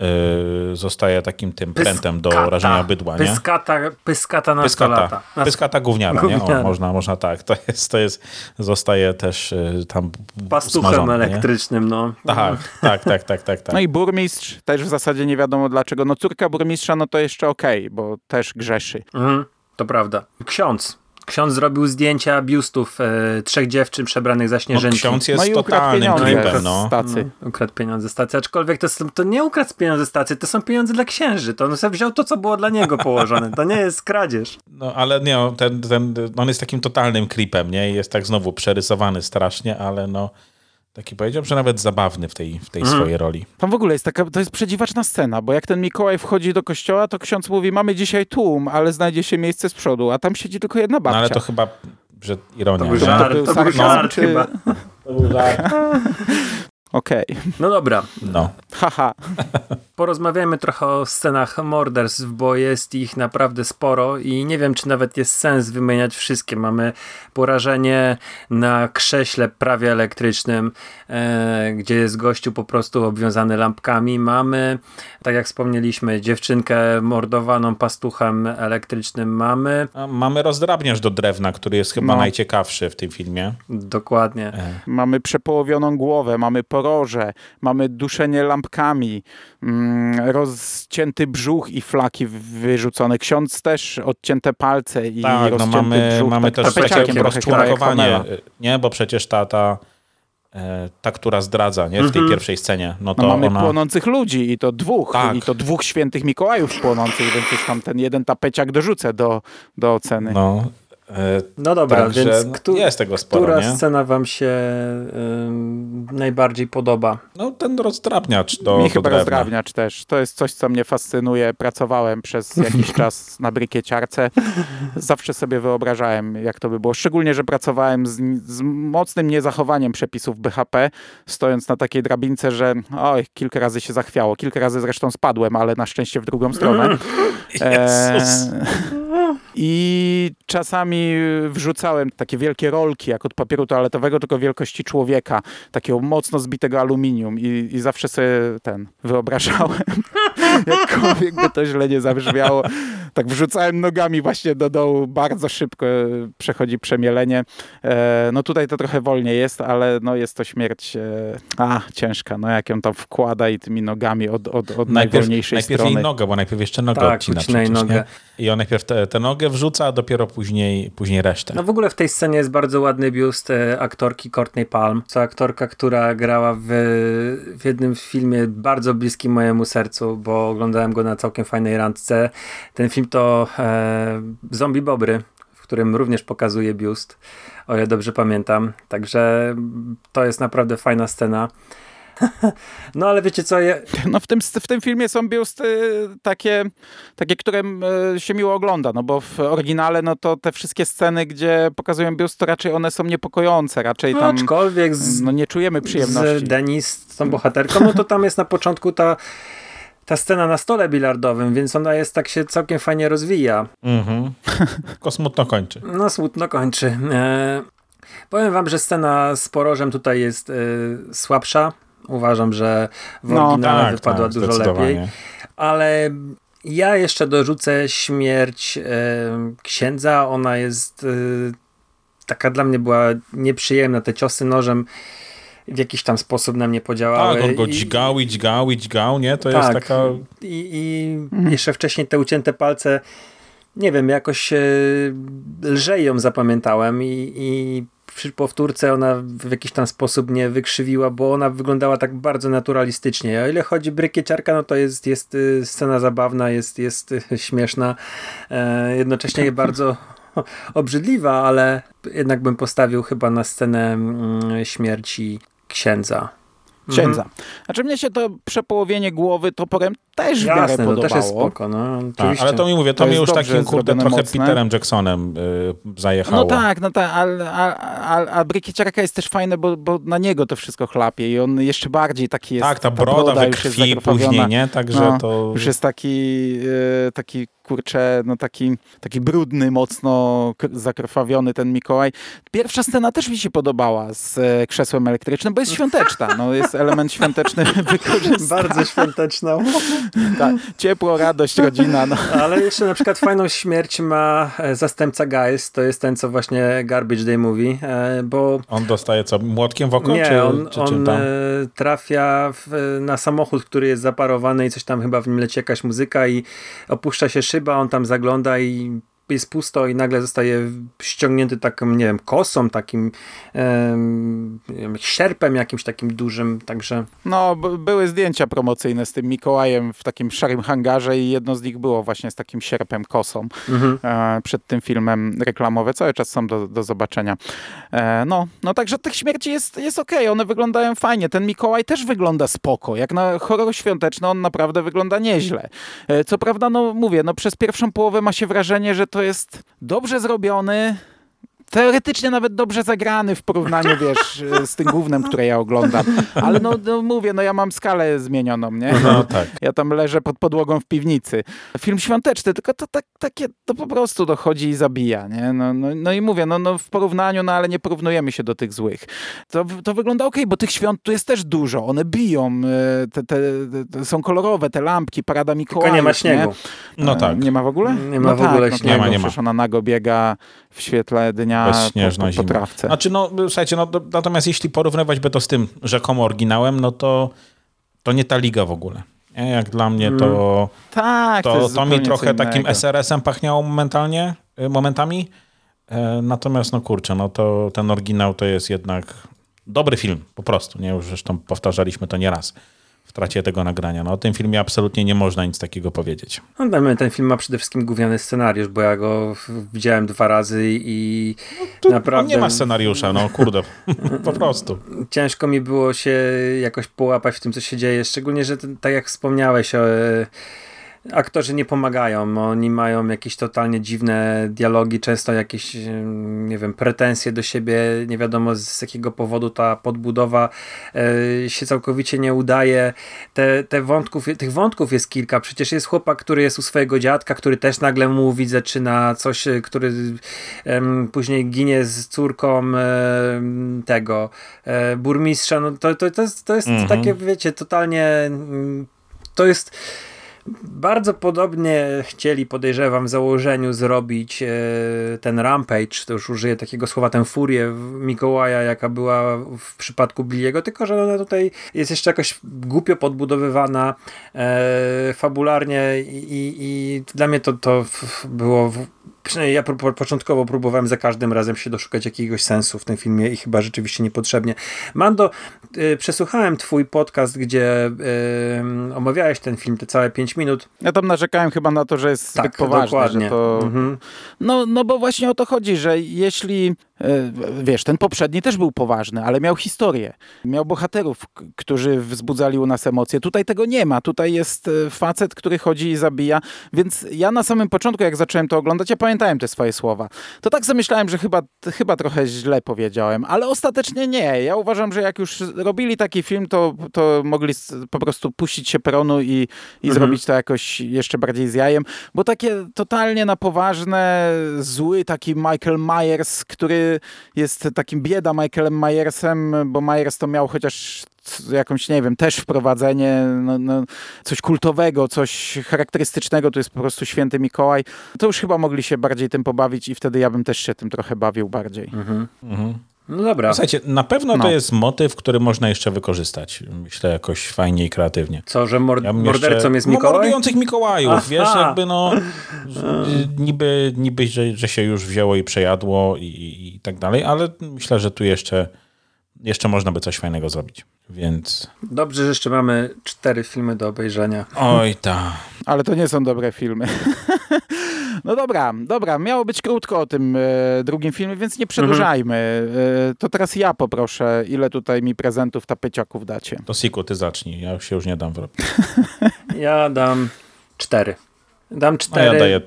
Yy, zostaje takim tym prętem do rażenia bydła, nie? Pyskata, pyskata na pyskata, pyskata gówniara, gówniara, nie? O, można, można tak. To jest, to jest, zostaje też yy, tam Pastuchem smażony, elektrycznym, nie? no. Tak, tak, tak, tak, tak, tak. No i burmistrz też w zasadzie nie wiadomo dlaczego. No córka burmistrza, no to jeszcze okej, okay, bo też grzeszy. Mhm, to prawda. Ksiądz Ksiądz zrobił zdjęcia biustów e, trzech dziewczyn przebranych za śnieżynki. No, ksiądz jest no totalnym klipem, no. Stacy. No, ukradł pieniądze z stacji, aczkolwiek to, to nie ukradł pieniądze z stacji, to są pieniądze dla księży. To on sobie wziął to, co było dla niego położone. To nie jest kradzież. No ale nie, ten, ten, on jest takim totalnym klipem, nie? Jest tak znowu przerysowany strasznie, ale no Taki powiedział, że nawet zabawny w tej, w tej mm. swojej roli. Tam w ogóle jest taka, to jest przedziwaczna scena, bo jak ten Mikołaj wchodzi do kościoła, to ksiądz mówi, mamy dzisiaj tłum, ale znajdzie się miejsce z przodu, a tam siedzi tylko jedna babcia. No ale to chyba, że ironia. To był żart, to był, to był żart czy... chyba. To był żart. Okej. Okay. No dobra. No. Haha. Porozmawiamy trochę o scenach morderstw, bo jest ich naprawdę sporo i nie wiem, czy nawet jest sens wymieniać wszystkie. Mamy porażenie na krześle prawie elektrycznym, e, gdzie jest gościu po prostu obwiązany lampkami. Mamy, tak jak wspomnieliśmy, dziewczynkę mordowaną pastuchem elektrycznym. Mamy... A mamy rozdrabniarz do drewna, który jest chyba no. najciekawszy w tym filmie. Dokładnie. E. Mamy przepołowioną głowę, mamy poroże, mamy duszenie lampkami, mm, rozcięty brzuch i flaki wyrzucone. Ksiądz też odcięte palce i tak, rozcięty no mamy, brzuch. Mamy tak, też takie rozczłonkowanie, nie? Bo przecież ta, ta e, ta, która zdradza, nie? W tej mhm. pierwszej scenie. No to no mamy ona... płonących ludzi i to dwóch, tak. i to dwóch świętych Mikołajów płonących, więc już tam ten jeden tapeciak dorzucę do, do oceny. No, no dobra, Także, więc no, któ jest tego sporo, która nie? scena wam się najbardziej podoba? No ten rozdrabniacz do Mi chyba rozdrabniacz też. To jest coś, co mnie fascynuje. Pracowałem przez jakiś czas na brykieciarce. Zawsze sobie wyobrażałem, jak to by było. Szczególnie, że pracowałem z, z mocnym niezachowaniem przepisów BHP, stojąc na takiej drabince, że oj, kilka razy się zachwiało. Kilka razy zresztą spadłem, ale na szczęście w drugą stronę. Jezus. E, I czasami wrzucałem takie wielkie rolki, jak od papieru toaletowego, tylko wielkości człowieka, takiego mocno zbitego aluminium i, i zawsze sobie ten wyobrażałem, jakkolwiek by to źle nie zabrzmiało. Tak wrzucałem nogami właśnie do dołu, bardzo szybko przechodzi przemielenie. E, no tutaj to trochę wolniej jest, ale no jest to śmierć e, a, ciężka, no jak ją tam wkłada i tymi nogami od, od, od najpierw, najwolniejszej najpierw strony. Najpierw jej nogę, bo najpierw jeszcze nogę tak, odcina przecież, nogę. Nie? I on najpierw tę nogę wrzuca, a dopiero później, później resztę. No w ogóle w tej scenie jest bardzo ładny biust e, aktorki Courtney Palm. To aktorka, która grała w, w jednym filmie bardzo bliskim mojemu sercu, bo oglądałem go na całkiem fajnej randce. Ten film to e, Zombie Bobry, w którym również pokazuje biust, o ile dobrze pamiętam. Także to jest naprawdę fajna scena. No ale wiecie co? Ja... No w tym, w tym filmie są biusty takie, takie, które się miło ogląda, no bo w oryginale no to te wszystkie sceny, gdzie pokazują biust, to raczej one są niepokojące, raczej tam Aczkolwiek z, no nie czujemy przyjemności. Z Denis, z tą bohaterką, no to tam jest na początku ta ta scena na stole bilardowym, więc ona jest tak się całkiem fajnie rozwija. Mhm. Tylko smutno kończy. No smutno kończy. E, powiem wam, że scena z porożem tutaj jest e, słabsza. Uważam, że w no, oryginale tak, wypadła tak, dużo lepiej. Ale ja jeszcze dorzucę śmierć e, księdza. Ona jest e, taka dla mnie była nieprzyjemna. Te ciosy nożem w jakiś tam sposób na mnie podziałały. Tak, on go dźgał i dźgał i dźgał, nie? To tak, jest taka... I, i mhm. jeszcze wcześniej te ucięte palce, nie wiem, jakoś e, lżej ją zapamiętałem i, i przy powtórce ona w jakiś tam sposób mnie wykrzywiła, bo ona wyglądała tak bardzo naturalistycznie. O ile chodzi brykieciarka, no to jest, jest y, scena zabawna, jest, jest y, śmieszna, e, jednocześnie bardzo obrzydliwa, ale jednak bym postawił chyba na scenę mm, śmierci księdza. Księdza. Mhm. Znaczy mnie się to przepołowienie głowy toporem też w miarę Jasne, podobało. to też jest spoko, no, tak, ale to mi mówię, to, to mi już takim kurde trochę mocne. Peterem Jacksonem y, zajechało. No tak, no tak, a, a, a, a Brykieciarka jest też fajne, bo, bo na niego to wszystko chlapie i on jeszcze bardziej taki jest. Tak, ta broda, ta broda we krwi później, nie? Także no, to... Już jest taki, y, taki kurczę, no taki, taki brudny, mocno zakrwawiony ten Mikołaj. Pierwsza scena też mi się podobała z e, krzesłem elektrycznym, bo jest świąteczna. No, jest element świąteczny wykorzystany. Bardzo świąteczna. Tak, ciepło, radość, rodzina. No. Ale jeszcze na przykład fajną śmierć ma e, zastępca Guys, to jest ten, co właśnie Garbage Day mówi, e, bo... On dostaje co, młotkiem w oko? Nie, czy, on, czy on trafia w, na samochód, który jest zaparowany i coś tam chyba w nim leci jakaś muzyka i opuszcza się szyba, on tam zagląda i jest pusto i nagle zostaje ściągnięty taką, nie wiem, kosą, takim um, sierpem jakimś takim dużym, także... No, były zdjęcia promocyjne z tym Mikołajem w takim szarym hangarze i jedno z nich było właśnie z takim sierpem, kosą mhm. e, przed tym filmem reklamowe. Cały czas są do, do zobaczenia. E, no, no także tych śmierci jest, jest okej, okay. one wyglądają fajnie. Ten Mikołaj też wygląda spoko. Jak na horror świąteczny on naprawdę wygląda nieźle. E, co prawda, no mówię, no przez pierwszą połowę ma się wrażenie, że to to jest dobrze zrobiony, teoretycznie nawet dobrze zagrany w porównaniu, wiesz, z tym głównym, które ja oglądam. Ale no, no, mówię, no ja mam skalę zmienioną, nie? No, tak. Ja tam leżę pod podłogą w piwnicy. Film świąteczny, tylko to tak, takie, to po prostu dochodzi i zabija, nie? No, no, no i mówię, no, no w porównaniu, no ale nie porównujemy się do tych złych. To, to wygląda ok, bo tych świąt tu jest też dużo. One biją, e, te, te, te są kolorowe, te lampki, parada Mikołajów. Tylko nie ma śniegu. Nie? No tak. Nie ma w ogóle? Nie ma no w ogóle tak, śniegu. No, nie ma, nie ma. Przecież ona nago biega w świetle dnia Bezśnieżna po, po, po trawce. Znaczy, no, słuchajcie, no, natomiast jeśli porównywać by to z tym rzekomo oryginałem, no to, to nie ta liga w ogóle. Jak dla mnie to, mm. tak, to, to, to mi trochę takim SRS-em pachniało momentalnie, y, momentami. E, natomiast, no kurczę, no to ten oryginał to jest jednak dobry film, po prostu. Nie? Już zresztą powtarzaliśmy to nieraz w trakcie tego nagrania. No, o tym filmie absolutnie nie można nic takiego powiedzieć. No, ten film ma przede wszystkim gówniany scenariusz, bo ja go widziałem dwa razy i no, naprawdę... Nie ma scenariusza, no kurde, po prostu. Ciężko mi było się jakoś połapać w tym, co się dzieje, szczególnie, że tak jak wspomniałeś o aktorzy nie pomagają. Oni mają jakieś totalnie dziwne dialogi, często jakieś, nie wiem, pretensje do siebie. Nie wiadomo z jakiego powodu ta podbudowa e, się całkowicie nie udaje. Te, te wątków, tych wątków jest kilka. Przecież jest chłopak, który jest u swojego dziadka, który też nagle mówi, zaczyna coś, e, który później ginie z córką tego e, burmistrza. No to, to, to jest, to jest mhm. takie, wiecie, totalnie mm, to jest bardzo podobnie chcieli, podejrzewam, w założeniu zrobić e, ten Rampage, to już użyję takiego słowa, tę furię Mikołaja, jaka była w przypadku Billiego, tylko że ona tutaj jest jeszcze jakoś głupio podbudowywana e, fabularnie i, i, dla mnie to, to było przynajmniej ja początkowo próbowałem za każdym razem się doszukać jakiegoś sensu w tym filmie i chyba rzeczywiście niepotrzebnie. Mando, przesłuchałem twój podcast, gdzie y, omawiałeś ten film, te całe 5 minut. Ja tam narzekałem chyba na to, że jest tak, zbyt poważny. Dokładnie. To... Mhm. No, no bo właśnie o to chodzi, że jeśli E, wiesz, ten poprzedni też był poważny, ale miał historię. Miał bohaterów, którzy wzbudzali u nas emocje. Tutaj tego nie ma. Tutaj jest e, facet, który chodzi i zabija. Więc ja na samym początku, jak zacząłem to oglądać, ja pamiętałem te swoje słowa. To tak zamyślałem, że chyba, chyba trochę źle powiedziałem, ale ostatecznie nie. Ja uważam, że jak już robili taki film, to, to mogli po prostu puścić się peronu i, i mhm. zrobić to jakoś jeszcze bardziej z jajem, bo takie totalnie na poważne, zły taki Michael Myers, który jest takim bieda Michaelem Myersem, bo Myers to miał chociaż jakąś, nie wiem, też wprowadzenie, no, no, coś kultowego, coś charakterystycznego, to jest po prostu święty Mikołaj. To już chyba mogli się bardziej tym pobawić i wtedy ja bym też się tym trochę bawił bardziej. Mhm. Mhm. No dobra. Słuchajcie, na pewno no. to jest motyw, który można jeszcze wykorzystać. Myślę jakoś fajnie i kreatywnie. Co, że mord ja mordercą jest Mikołaj? No, mordujących Mikołajów, Aha. wiesz, jakby no niby, niby że, że się już wzięło i przejadło i, i tak dalej, ale myślę, że tu jeszcze, jeszcze można by coś fajnego zrobić, więc... Dobrze, że jeszcze mamy cztery filmy do obejrzenia. Oj, ta. Ale to nie są dobre filmy. No dobra, dobra, miało być krótko o tym e, drugim filmie, więc nie przedłużajmy. E, to teraz ja poproszę, ile tutaj mi prezentów tapeciaków dacie. To Siku, ty zacznij, ja się już nie dam w robić. Ja dam cztery. Dam cztery. A ja daję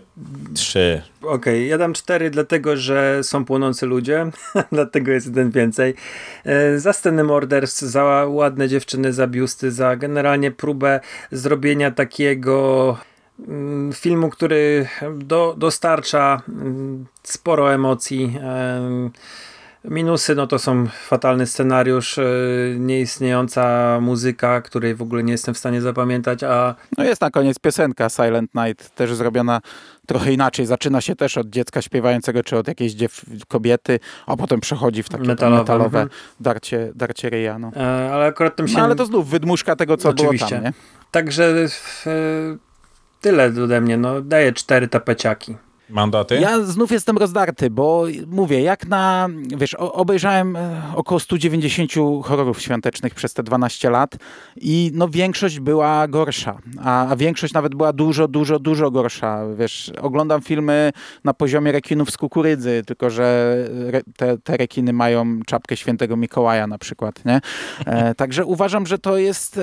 trzy. Okej, okay, ja dam cztery, dlatego że są płonący ludzie, dlatego jest jeden więcej. E, za sceny morderstw, za ładne dziewczyny, za biusty, za generalnie próbę zrobienia takiego filmu, który do, dostarcza mm, sporo emocji. Minusy no to są fatalny scenariusz, e, nieistniejąca muzyka, której w ogóle nie jestem w stanie zapamiętać, a... No jest na koniec piosenka Silent Night, też zrobiona trochę inaczej. Zaczyna się też od dziecka śpiewającego, czy od jakiejś kobiety, a potem przechodzi w takie metalowe, metalowe mhm. darcie, darcie ryja. No. E, ale akurat tym się... No, ale to znów wydmuszka tego, co Oczywiście. było tam, nie? Także... W, tyle ode mnie. No, daję cztery tapeciaki. Mandaty? Ja znów jestem rozdarty, bo mówię, jak na, wiesz, obejrzałem e, około 190 horrorów świątecznych przez te 12 lat i no większość była gorsza, a, a większość nawet była dużo, dużo, dużo gorsza. Wiesz, oglądam filmy na poziomie rekinów z kukurydzy, tylko że re, te, te rekiny mają czapkę świętego Mikołaja na przykład, nie? E, także uważam, że to jest e,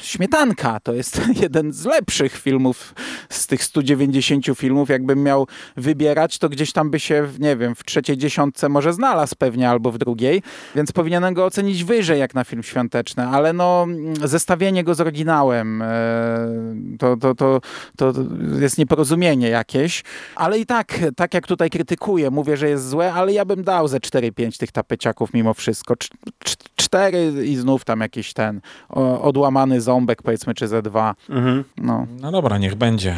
śmietanka, to jest jeden z lepszych filmów z tych 190 filmów, jakbym miał wybierać, to gdzieś tam by się, nie wiem, w trzeciej dziesiątce może znalazł pewnie, albo w drugiej, więc powinienem go ocenić wyżej jak na film świąteczny, ale no zestawienie go z oryginałem e, to, to, to, to jest nieporozumienie jakieś, ale i tak, tak jak tutaj krytykuję, mówię, że jest złe, ale ja bym dał ze 4-5 tych tapeciaków mimo wszystko. cztery i znów tam jakiś ten odłamany ząbek powiedzmy, czy ze dwa. Mhm. No. no dobra, niech będzie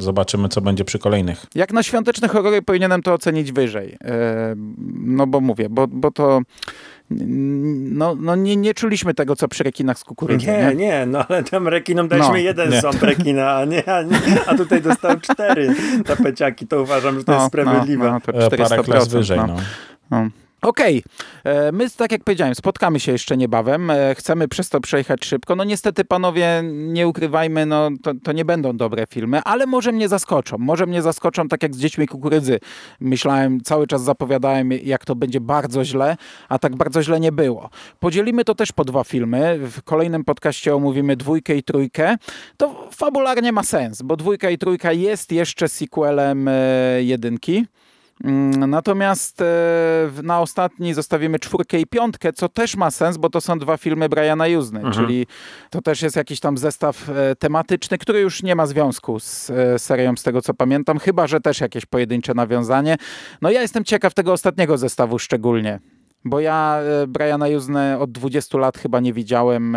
zobaczymy, co będzie przy kolejnych. Jak na świąteczne horrory powinienem to ocenić wyżej. E, no bo mówię, bo, bo to no, no nie, nie czuliśmy tego, co przy rekinach z kukurydzy. Nie, nie, nie no ale tam rekinom daliśmy no, jeden nie. ząb rekina, a, nie, a, nie, a tutaj dostał cztery tapeciaki, to uważam, że to no, jest no, sprawiedliwe. No, no, to 400%, Parę klas wyżej, no. no. Okej, e, my tak jak powiedziałem, spotkamy się jeszcze niebawem, e, chcemy przez to przejechać szybko. No niestety panowie, nie ukrywajmy, no to, to nie będą dobre filmy, ale może mnie zaskoczą, może mnie zaskoczą tak jak z Dziećmi Kukurydzy. Myślałem, cały czas zapowiadałem jak to będzie bardzo źle, a tak bardzo źle nie było. Podzielimy to też po dwa filmy, w kolejnym podcaście omówimy dwójkę i trójkę. To fabularnie ma sens, bo dwójka i trójka jest jeszcze sequelem e, jedynki. Mm, Natomiast e, na ostatni zostawimy czwórkę i piątkę, co też ma sens, bo to są dwa filmy Briana Juzny, czyli to też jest jakiś tam zestaw e, tematyczny, który już nie ma związku z e, serią, z tego co pamiętam, chyba że też jakieś pojedyncze nawiązanie. No ja jestem ciekaw tego ostatniego zestawu szczególnie. Bo ja Briana Juznę od 20 lat chyba nie widziałem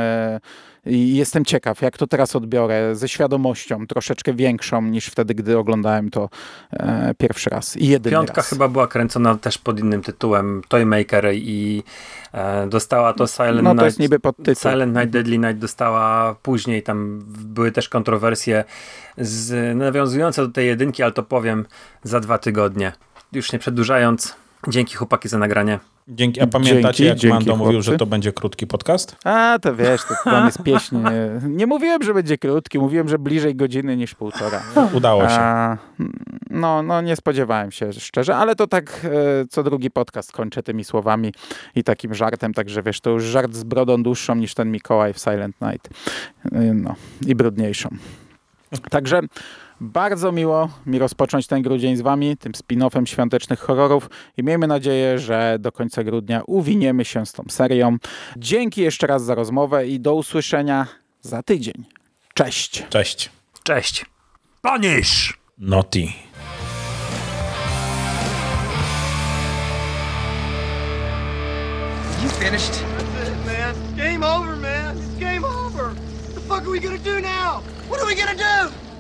i jestem ciekaw, jak to teraz odbiorę, ze świadomością troszeczkę większą niż wtedy, gdy oglądałem to e, pierwszy raz i jedyny Piątka raz. chyba była kręcona też pod innym tytułem Toymaker i e, dostała to Silent No to Night. jest niby podtytuł. Silent Night, Deadly Night dostała później, tam były też kontrowersje z, nawiązujące do tej jedynki, ale to powiem za dwa tygodnie. Już nie przedłużając, dzięki chłopaki za nagranie. Dzięki, a pamiętacie, Dzięki, jak dzięki, Mando mówił, chłopcy. że to będzie krótki podcast? A, to wiesz, to tam jest pieśń. Nie, nie mówiłem, że będzie krótki, mówiłem, że bliżej godziny niż półtora. Udało się. A, no, no, nie spodziewałem się szczerze, ale to tak e, co drugi podcast kończę tymi słowami i takim żartem, także wiesz, to już żart z brodą dłuższą niż ten Mikołaj w Silent Night. E, No, i brudniejszą. Także bardzo miło mi rozpocząć ten grudzień z wami, tym spin-offem świątecznych horrorów i miejmy nadzieję, że do końca grudnia uwiniemy się z tą serią. Dzięki jeszcze raz za rozmowę i do usłyszenia za tydzień. Cześć! Cześć. Cześć! Punish! Naughty. You finished? That's it, man. Game over, man. It's game over. What the fuck are we gonna do now? What are we gonna do?